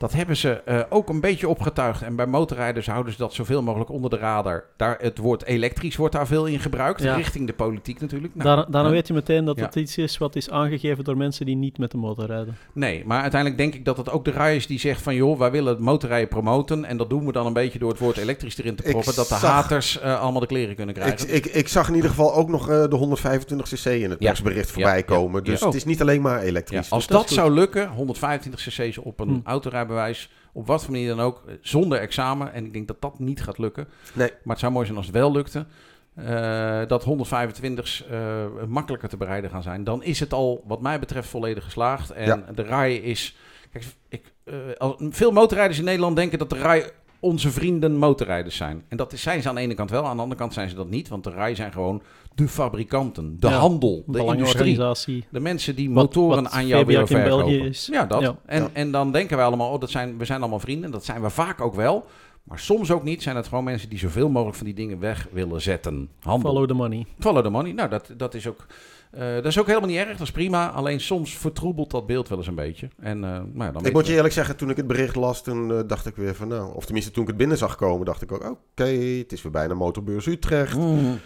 dat hebben ze eh, ook een beetje opgetuigd. En bij motorrijders houden ze dat zoveel mogelijk onder de radar. Daar, het woord elektrisch wordt daar veel in gebruikt, Ja. richting de politiek natuurlijk. Nou, Daar, daarna ja. weet je meteen dat Ja. het iets is wat is aangegeven door mensen die niet met de motor rijden. Nee, maar uiteindelijk denk ik dat het ook de RAI is die zegt van... joh, wij willen het motorrijden promoten. En dat doen we dan een beetje door het woord elektrisch erin te Ik proppen. Dat de zag- haters eh, allemaal de kleren kunnen Ik, krijgen. ik, ik zag in ieder geval ook nog eh, de 125cc in het Ja. persbericht voorbij Ja, komen. ja, Dus het is niet alleen maar Ja, elektrisch. als dat dat, zou lukken, 125 cc's op een Hm. Autorijbewijs, op wat voor manier dan ook, eh, zonder examen. En ik denk dat dat niet gaat lukken. Nee. Maar het zou mooi zijn als het wel lukte. eh, dat 125's eh, makkelijker te bereiden gaan zijn. Dan is het al, wat mij betreft, volledig geslaagd. En Ja. de RAI is... Kijk, ik, al- veel motorrijders in Nederland denken dat de RAI onze vrienden motorrijders zijn. En dat is, zijn ze aan de ene kant wel. Aan de andere kant zijn ze dat niet. Want de RAI zijn gewoon de fabrikanten, de Ja, handel, de industrie. De mensen die motoren wat aan jou willen VBAC in België verkopen. is. Ja, dat. Ja. En, Ja. en dan denken wij allemaal, oh, dat zijn, we zijn allemaal vrienden. Dat zijn we vaak ook wel. Maar soms ook niet. Zijn het gewoon mensen die zoveel mogelijk van die dingen weg willen zetten. Handel. Follow the money. Follow the money. Nou, dat, dat, is ook, eh, dat is ook helemaal niet erg. Dat is prima. Alleen soms vertroebelt dat beeld wel eens een beetje. En, eh, nou ja, dan Ik moet je eerlijk zeggen, toen ik het bericht las, toen eh, dacht ik weer van nou... Of tenminste, toen ik het binnen zag komen, dacht ik ook... Oké, het is weer bijna Motorbeurs Utrecht. Mm.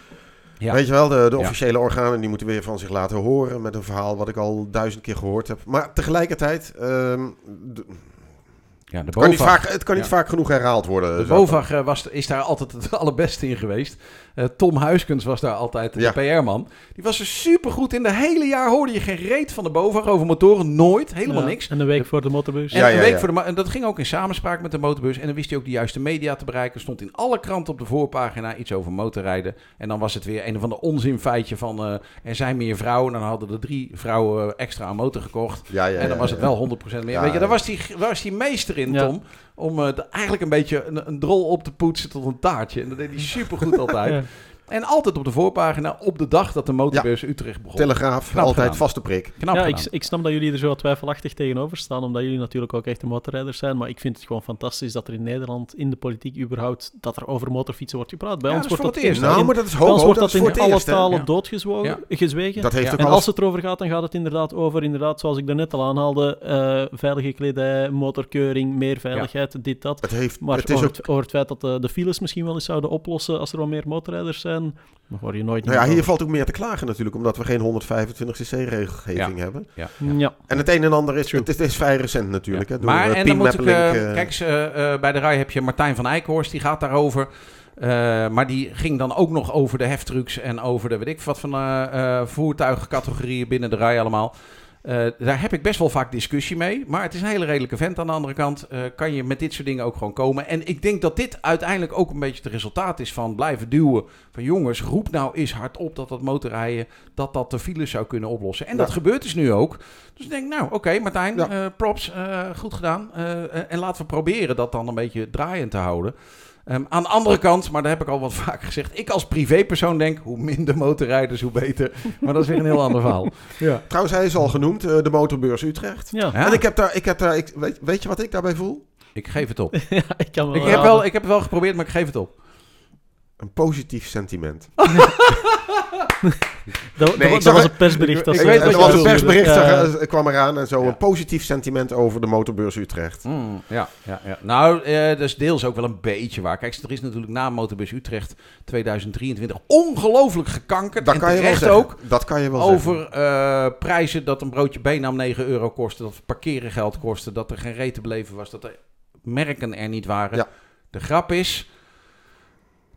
Ja. Weet je wel, de, de Ja. officiële organen die moeten weer van zich laten horen... met een verhaal wat ik al duizend keer gehoord heb. Maar tegelijkertijd... ehm, de- Ja, de het kan, niet BOVAG, vaak, het kan niet vaak genoeg herhaald worden. de. BOVAG eh, was, is daar altijd het allerbeste in geweest. Eh, Tom Huiskens was daar altijd de Ja. PR-man. Die was er supergoed in. De hele jaar hoorde je geen reet van de BOVAG over motoren. Nooit. Helemaal Ja, niks. En een week voor de motorbeurs. En Ja, een ja, week voor de en dat ging ook in samenspraak met de motorbeurs. En dan wist hij ook de juiste media te bereiken. Stond in alle kranten op de voorpagina iets over motorrijden. En dan was het weer een of ander onzinfeitje van eh, er zijn meer vrouwen. Dan hadden er drie vrouwen extra een motor gekocht. Ja, ja, en dan ja, was ja. het wel 100% meer. Ja, Weet je, daar ja. was die, was die meester in, Ja. Tom. Om eh, eigenlijk een beetje een, een drol op te poetsen tot een taartje. En dat deed hij supergoed altijd. En altijd op de voorpagina op de dag dat de motorbeurs Utrecht begon. Telegraaf, Knap altijd gedaan. vaste prik. Knap ja, ik, ik snap dat jullie er zo twijfelachtig tegenover staan, omdat jullie natuurlijk ook echte motorrijders zijn. Maar ik vind het gewoon fantastisch dat er in Nederland, in de politiek überhaupt, dat er over motorfietsen wordt gepraat. Bij Ja, ons dat is wordt voor dat het eerst, in- Nou, maar dat is bij ons hoog. wordt dat in alle eerst, talen Ja. doodgezwogen, Ja. gezwegen. Dat heeft Ja. ook En alles... als het erover gaat, dan gaat het inderdaad over, inderdaad, zoals ik daarnet al aanhaalde, eh, veilige kledij, motorkeuring, meer veiligheid, dit, dat. Het, heeft, Maar het is over, ook... het, over het feit dat de, de files misschien wel eens zouden oplossen als er wat meer motorrijders zijn, dan hoor je nooit Nou ja, hier over. valt ook meer te klagen natuurlijk, omdat we geen 125cc-regelgeving hebben. Ja, En het een en ander is, het is, het is vrij recent natuurlijk. Hè, door, maar eh, en dan moet ik... Eh, eh, kijk, eens, eh, eh, bij de RAI heb je Martijn van Eikenhorst, die gaat daarover. Eh, maar die ging dan ook nog over de heftrucks en over de weet ik wat van eh, eh, voertuigcategorieën binnen de RAI allemaal. Eh, daar heb ik best wel vaak discussie mee. Maar het is een hele redelijke vent aan de andere kant. eh, kan je met dit soort dingen ook gewoon komen. En ik denk dat dit uiteindelijk ook een beetje het resultaat is van blijven duwen. Van jongens, roep nou eens hardop dat dat motorrijden, dat dat de files zou kunnen oplossen. En dat gebeurt dus nu ook. Dus ik denk, nou oké Martijn, Ja. eh, props, goed gedaan. En laten we proberen dat dan een beetje draaiend te houden. Ehm, aan de andere kant, maar daar heb ik al wat vaker gezegd. Ik als privépersoon denk, hoe minder motorrijders, hoe beter. Maar dat is weer een heel ander verhaal. Ja. Trouwens, hij is al genoemd, eh, de Motorbeurs Utrecht. ja. Ja, En ik heb daar, ik heb daar ik, weet, weet je wat ik daarbij voel? ik geef het op. ja, ik kan wel Ik heb, wel, ik heb het wel geprobeerd, maar ik geef het op. Een positief sentiment. Dat, dat, Nee, ik dat zag was het- een persbericht. ik- dat ik weet er was een persbericht, Ja. eh, kwam eraan en zo. Ja. Een positief sentiment over de Motorbeurs Utrecht. Mm, ja, ja, ja. Nou, eh, dat is deels ook wel een beetje waar. Kijk, er is natuurlijk na Motorbus Utrecht 2023 ongelooflijk gekankerd. Dat en kan je wel zeggen. ook. Dat kan je wel zeggen. Over eh, prijzen dat een broodje Benam 9 euro kostte, dat parkeren geld kostte, dat er geen reet te beleven was, dat er merken er niet waren. Ja. De grap is,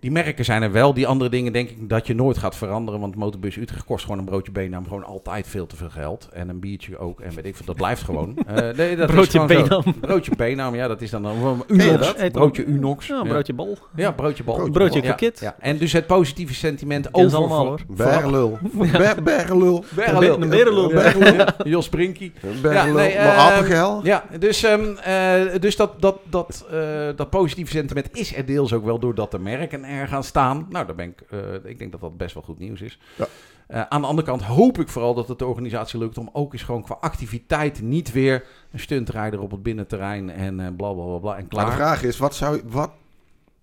Die merken zijn er wel. Die andere dingen denk ik dat je nooit gaat veranderen. Want Motorbus Utrecht kost gewoon een broodje Benam gewoon altijd veel te veel geld. En een biertje ook. En weet ik veel, dat blijft gewoon. Eh, nee, dat is Broodje. Benam. Broodje Benam, ja, dat is dan een Unox. dat? Broodje Unox. Ja, broodje bal. Ja, broodje bal. Broodje Broodje Ja, kroket. Ja, En dus het positieve sentiment over... allemaal hoor. Bergelul. Ber- Bergelul. Bergelul. Een berenlul. Bergelul. Jos Brinkie. Bergelul. nee, maar ehm. Ja, dus, ehm, eh, dus dat, dat, dat, eh, dat positieve sentiment is er deels ook wel doordat de merken er gaan staan. Nou, daar ben ik, eh, ik denk dat dat best wel goed nieuws is. Ja. Eh, aan de andere kant hoop ik vooral dat het de organisatie lukt om ook eens gewoon qua activiteit niet weer een stuntrijder op het binnenterrein en eh bla bla bla en Maar de klaar. vraag is, wat zou, wat,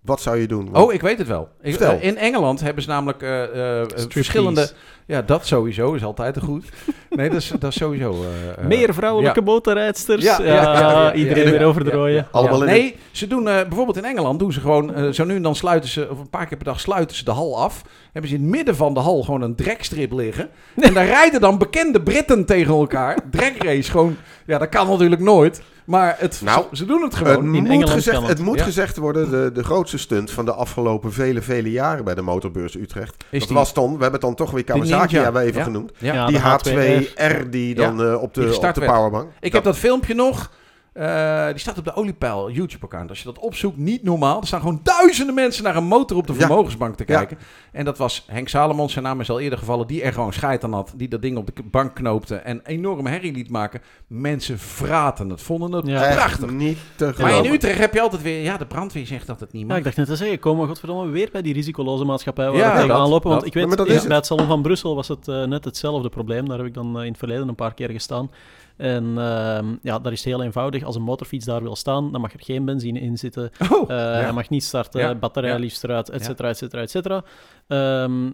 wat zou je doen? Oh, ik weet het wel. Ik, eh, in Engeland hebben ze namelijk eh, eh, verschillende. Ja, dat sowieso is altijd goed. Nee, dat is, dat is sowieso. Meer vrouwelijke ja. motorrijdsters. Ja, Ja, ja, ja, ja, iedereen ja, weer ja, over de rooien. ja. Allemaal in Nee, ze doen eh, bijvoorbeeld in Engeland doen ze gewoon zo nu en dan sluiten ze of een paar keer per dag sluiten ze de hal af. Hebben ze in het midden van de hal gewoon een drekstrip liggen. En daar rijden dan bekende Britten tegen elkaar. Drekrace gewoon. Ja, dat kan natuurlijk nooit. Maar het, Nou, ze, doen het Het gewoon. In moet, Engeland gezegd, het. het. moet Ja. gezegd worden, de, de grootste stunt van de afgelopen vele, vele jaren bij de motorbeurs Utrecht. Is dat die- was dan, we hebben het dan toch weer Kawasaki hebben we even genoemd. Die de H2R die dan eh, op, de, op de powerbank. Ik heb dat filmpje nog. Eh, die staat op de Oliepeil YouTube-account. Als je dat opzoekt, niet normaal. Er staan gewoon duizenden mensen naar een motor op de Ja. vermogensbank te Ja. kijken. En dat was Henk Salomons, zijn naam is al eerder gevallen, die er gewoon scheid aan had. Die dat ding op de bank knoopte en enorme herrie liet maken. Mensen vraten het, vonden het Ja. Prachtig. niet te Maar in Utrecht heb je altijd weer, ja, de brandweer zegt dat het niet Ja, mag. ik dacht net te zeggen, komen we godverdomme weer bij die risicoloze maatschappij waar Ja, we tegenaan dat- lopen. Want dat. ik weet, maar dat is bij het Salon van Brussel was het eh, net hetzelfde probleem. Daar heb ik dan eh, in het verleden een paar keer gestaan. En ehm, ja, dat is heel eenvoudig. Als een motorfiets daar wil staan, dan mag er geen benzine in zitten. Oh, Eh, ja. Hij mag niet starten, Ja, batterij ja. liefst eruit, et cetera, et cetera, et cetera. Ehm,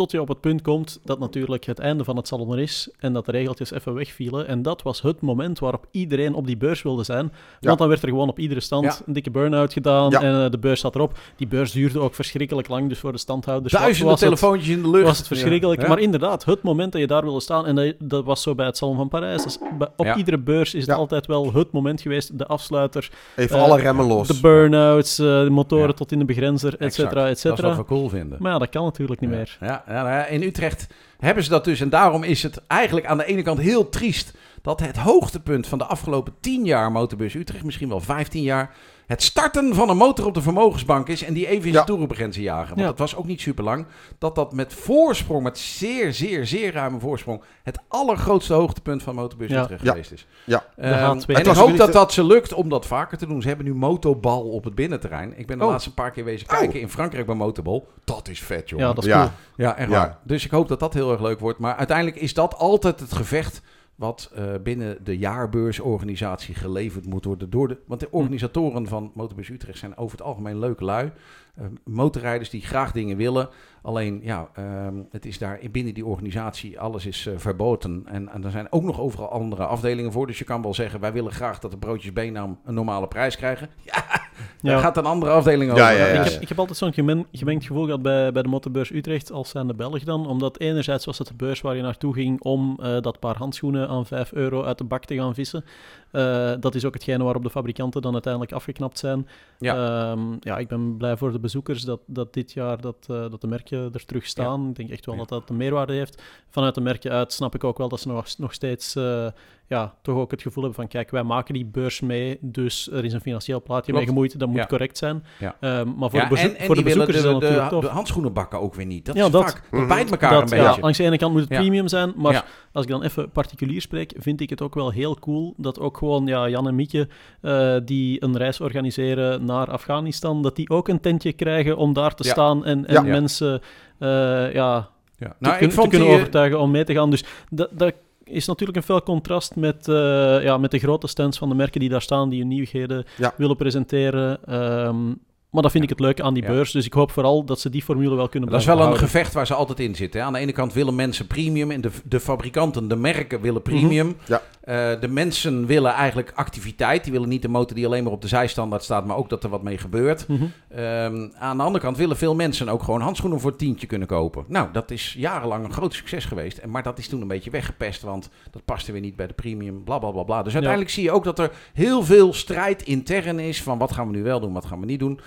tot je op het punt komt dat natuurlijk het einde van het salon er is en dat de regeltjes even wegvielen. En dat was het moment waarop iedereen op die beurs wilde zijn. Ja. Want dan werd er gewoon op iedere stand Ja. een dikke burn-out gedaan Ja. en eh, de beurs zat erop. Die beurs duurde ook verschrikkelijk lang, dus voor de standhouders Duizenden was het, telefoontjes in de lucht. was het verschrikkelijk. Maar inderdaad, het moment dat je daar wilde staan, en dat, dat was zo bij het Salon van Parijs. Dus op iedere beurs is het altijd wel het moment geweest, de afsluiter, Even eh, alle remmen los. de burn-outs, eh, de motoren tot in de begrenzer, et cetera, et Dat is wat cetera. we cool vinden. Maar ja, dat kan natuurlijk niet meer. Ja, in Utrecht hebben ze dat dus. En daarom is het eigenlijk aan de ene kant heel triest dat het hoogtepunt van de afgelopen 10 jaar Motorbus Utrecht, misschien wel 15 jaar, het starten van een motor op de vermogensbank is en die even in Ja. zijn jagen. Want Ja. dat was ook niet super lang. Dat dat met voorsprong, met zeer, zeer, zeer ruime voorsprong, het allergrootste hoogtepunt van Motorbus Ja. Utrecht Ja. geweest is. Ja. Ehm, H2. en Het ik hoop dat dat ze lukt om dat vaker te doen. Ze hebben nu motobal op het binnenterrein. Ik ben de Oh. laatste paar keer wezen Oh. kijken in Frankrijk bij motobal. Dat is vet, jongen. Ja, dat is Ja. cool. Ja, echt Ja. waar. Dus ik hoop dat dat heel erg leuk wordt. Maar uiteindelijk is dat altijd het gevecht wat eh, binnen de jaarbeursorganisatie geleverd moet worden. Door de, want de organisatoren van Motorbus Utrecht zijn over het algemeen leuke lui. Eh, motorrijders die graag dingen willen. Alleen, ja, ehm, het is daar binnen die organisatie, alles is eh, verboden. En, en er zijn ook nog overal andere afdelingen voor. Dus je kan wel zeggen, wij willen graag dat de broodjes Benam een normale prijs krijgen. Ja, daar Ja. gaat een andere afdeling over. ja, ja. Ik heb, ik heb altijd zo'n gemen, gemengd gevoel gehad bij, bij de motorbeurs Utrecht als zijn de Belg dan. Omdat enerzijds was het de beurs waar je naartoe ging om eh, dat paar handschoenen aan 5 euro uit de bak te gaan vissen. Eh, dat is ook hetgene waarop de fabrikanten dan uiteindelijk afgeknapt zijn. Ja. Ehm, ja, ik ben blij voor de bezoekers dat, dat dit jaar dat, eh, dat de merken er terug staan. Ik denk echt wel Ja. dat dat een meerwaarde heeft. Vanuit de merken uit snap ik ook wel dat ze nog, nog steeds eh, ja, toch ook het gevoel hebben van kijk, wij maken die beurs mee, dus er is een financieel plaatje mee gemoeid, dat moet Ja. correct zijn. Ja. Ehm, maar voor Ja, de, en, en voor de bezoekers is dat de, natuurlijk de, tof. de handschoenenbakken ook weer niet. Dat Ja, is dat. vaak, Mhm. dat bijt elkaar Dat, een ja, beetje. langs de ene kant moet het Ja. premium zijn, maar Ja. als ik dan even particulier spreek, vind ik het ook wel heel cool dat ook gewoon ja, Jan en Mieke, eh, die een reis organiseren naar Afghanistan, dat die ook een tentje krijgen om daar te Ja. staan en, en Ja. mensen eh, ja, Ja. te, Nou, kun- ik vond te kunnen die, overtuigen om mee te gaan. Dus dat, dat is natuurlijk een fel contrast met, eh, ja, met de grote stands van de merken die daar staan, die hun nieuwigheden Ja. willen presenteren. Ehm, maar dat vind ik het leuke aan die Ja. beurs. Dus ik hoop vooral dat ze die formule wel kunnen Dat is blijven wel een gevecht waar ze altijd in zitten. hè. Aan de ene kant willen mensen premium en de, de fabrikanten, de merken willen premium. Ja. Eh, de mensen willen eigenlijk activiteit. Die willen niet de motor die alleen maar op de zijstandaard staat, maar ook dat er wat mee gebeurt. Mhm. Ehm, aan de andere kant willen veel mensen ook gewoon handschoenen voor een tientje kunnen kopen. Nou, dat is jarenlang een groot succes geweest. En, maar dat is toen een beetje weggepest, want dat paste weer niet bij de premium, bla bla bla bla. Dus uiteindelijk zie je ook dat er heel veel strijd intern is van wat gaan we nu wel doen, wat gaan we niet doen.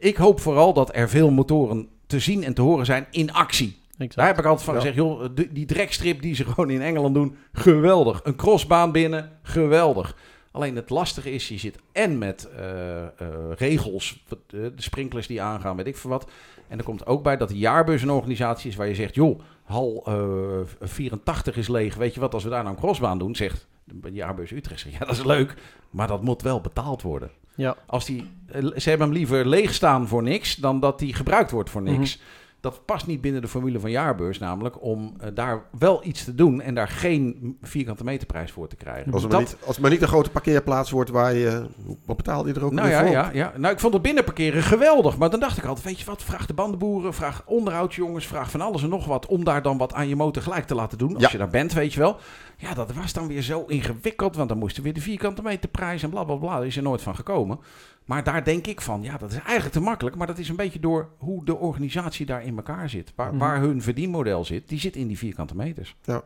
Ik hoop vooral dat er veel motoren te zien en te horen zijn in actie. Exact. Daar heb ik altijd van Ja. gezegd, joh, die, trekstrip die ze gewoon in Engeland doen, geweldig. Een crossbaan binnen, geweldig. Alleen het lastige is, je zit en met eh, eh, regels, eh, de sprinklers die aangaan, weet ik veel wat. En er komt ook bij dat de jaarbeurs een organisatie is waar je zegt, joh, hal eh, 84 is leeg. Weet je wat, als we daar nou een crossbaan doen, zegt de jaarbeurs Utrecht, zegt, ja dat is leuk, maar dat moet wel betaald worden. Ja. Als die, eh, ze hebben hem liever leeg staan voor niks dan dat die gebruikt wordt voor niks. Dat past niet binnen de formule van jaarbeurs, namelijk om eh, daar wel iets te doen en daar geen vierkante meterprijs voor te krijgen. Als het, Dat- maar niet, als het maar niet een grote parkeerplaats wordt waar je... Wat betaal je er ook nou ja, voor? ja, ja, nou ik vond het binnenparkeren geweldig. Maar dan dacht ik altijd, weet je wat, vraag de bandenboeren, vraag onderhoudsjongens, vraag van alles en nog wat. Om daar dan wat aan je motor gelijk te laten doen, als Ja. je daar bent, weet je wel. Ja, dat was dan weer zo ingewikkeld, want dan moesten weer de vierkante meterprijs en bla bla bla. Daar is er nooit van gekomen. Maar daar denk ik van, ja, dat is eigenlijk te makkelijk. Maar dat is een beetje door hoe de organisatie daar in elkaar zit. Waar, Mhm. waar hun verdienmodel zit, die zit in die vierkante meters. Ja.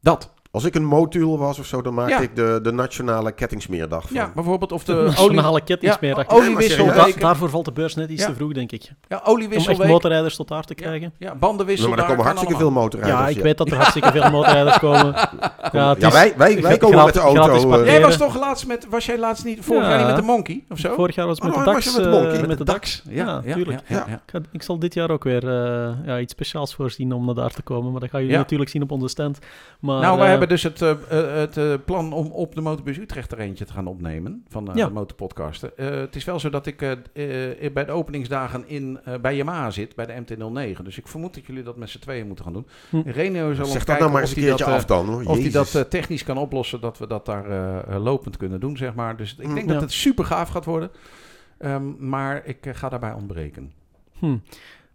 Dat. Als ik een motul was of zo, dan maakte Ja. ik de, de nationale kettingsmeerdag van. Ja, bijvoorbeeld of de, De olie, nationale kettingsmiddag. ja, Da- daarvoor valt de beurs net iets Ja. te vroeg, denk ik. Ja, Om oliewissel. echt motorrijders tot daar te krijgen. Ja, bandenwissel. maar er daar komen hartstikke allemaal. veel motorrijders. Ja, ik weet dat er hartstikke veel motorrijders komen. Ja, is- wij, wij, wij komen met de auto. eh. Jij was toch laatst met, was jij laatst niet, vorig Ja. jaar niet met de Monkey of zo? Vorig jaar was het met Oh, de DAX. je met de eh, Monkey? met de de DAX. Ja, Ja, ja, tuurlijk. ja, ja, Ja. ja. Ik, ga- zal dit jaar ook weer eh, ja, iets speciaals voorzien om naar daar te komen. Maar dat gaan jullie Ja. natuurlijk zien op onze stand. Maar, nou, wij eh, hebben dus het, eh, eh, het eh, plan om op de Motorbus Utrecht er eentje te gaan opnemen van eh, Ja. de motorpodcasten. Eh, het is wel zo dat ik eh, eh, bij de openingsdagen in, eh, bij Yamaha zit, bij de MT-09. Dus ik vermoed dat jullie dat met z'n tweeën moeten gaan doen. Hm. Reno zal Zeg dat nou maar eens een keertje dat, af dan. Hoor. Of hij dat technisch kan oplossen, dat we dat daar lopend kunnen doen, zeg maar. Dus ik denk Hm. dat Ja. het super gaaf gaat worden. Ehm, maar ik ga daarbij ontbreken. hm.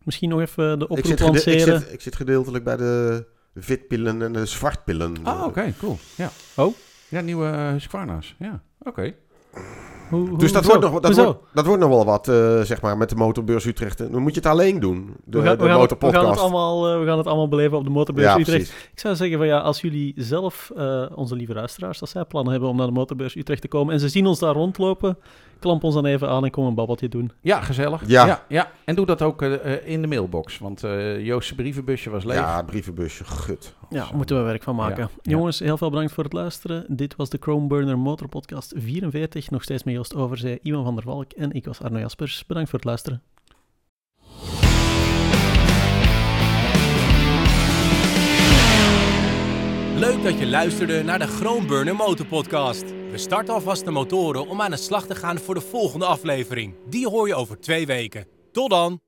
Misschien nog even de ik, oproep ik, lanceren. zit, ik zit gedeeltelijk bij de witpillen en de zwartpillen. Ah, oké, cool. Ja. Oh? Ja, nieuwe uh, Husqvarna's. Ja, oké. Hoe- hoe- Dus dat hoezo? wordt, nog, dat, Hoezo? wordt, dat wordt nog wel wat, eh, zeg maar, met de motorbeurs Utrecht. Dan moet je het alleen doen, de, we, gaan, de we, gaan het, we, gaan het motorpodcast. allemaal, eh, we gaan het allemaal beleven op de Motorbeurs Ja, Utrecht. precies. Ik zou zeggen van ja, als jullie zelf, eh, onze lieve luisteraars, als zij plannen hebben om naar de Motorbeurs Utrecht te komen en ze zien ons daar rondlopen, klamp ons dan even aan en kom een babbeltje doen. Ja, gezellig. Ja. ja, En doe dat ook eh, eh, in de mailbox. Want eh Joost's brievenbusje was leeg. Ja, brievenbusje, gut. Ja, daar moeten we werk van maken. Ja. Jongens, heel veel bedankt voor het luisteren. Dit was de Chrome Burner Motor Podcast 44. Nog steeds met Joost Overzee, Iwan van der Valk en ik was Arno Jaspers. Bedankt voor het luisteren. Leuk dat je luisterde naar de Groenburner Motorpodcast. We starten alvast de motoren om aan de slag te gaan voor de volgende aflevering. Die hoor je over twee weken. Tot dan!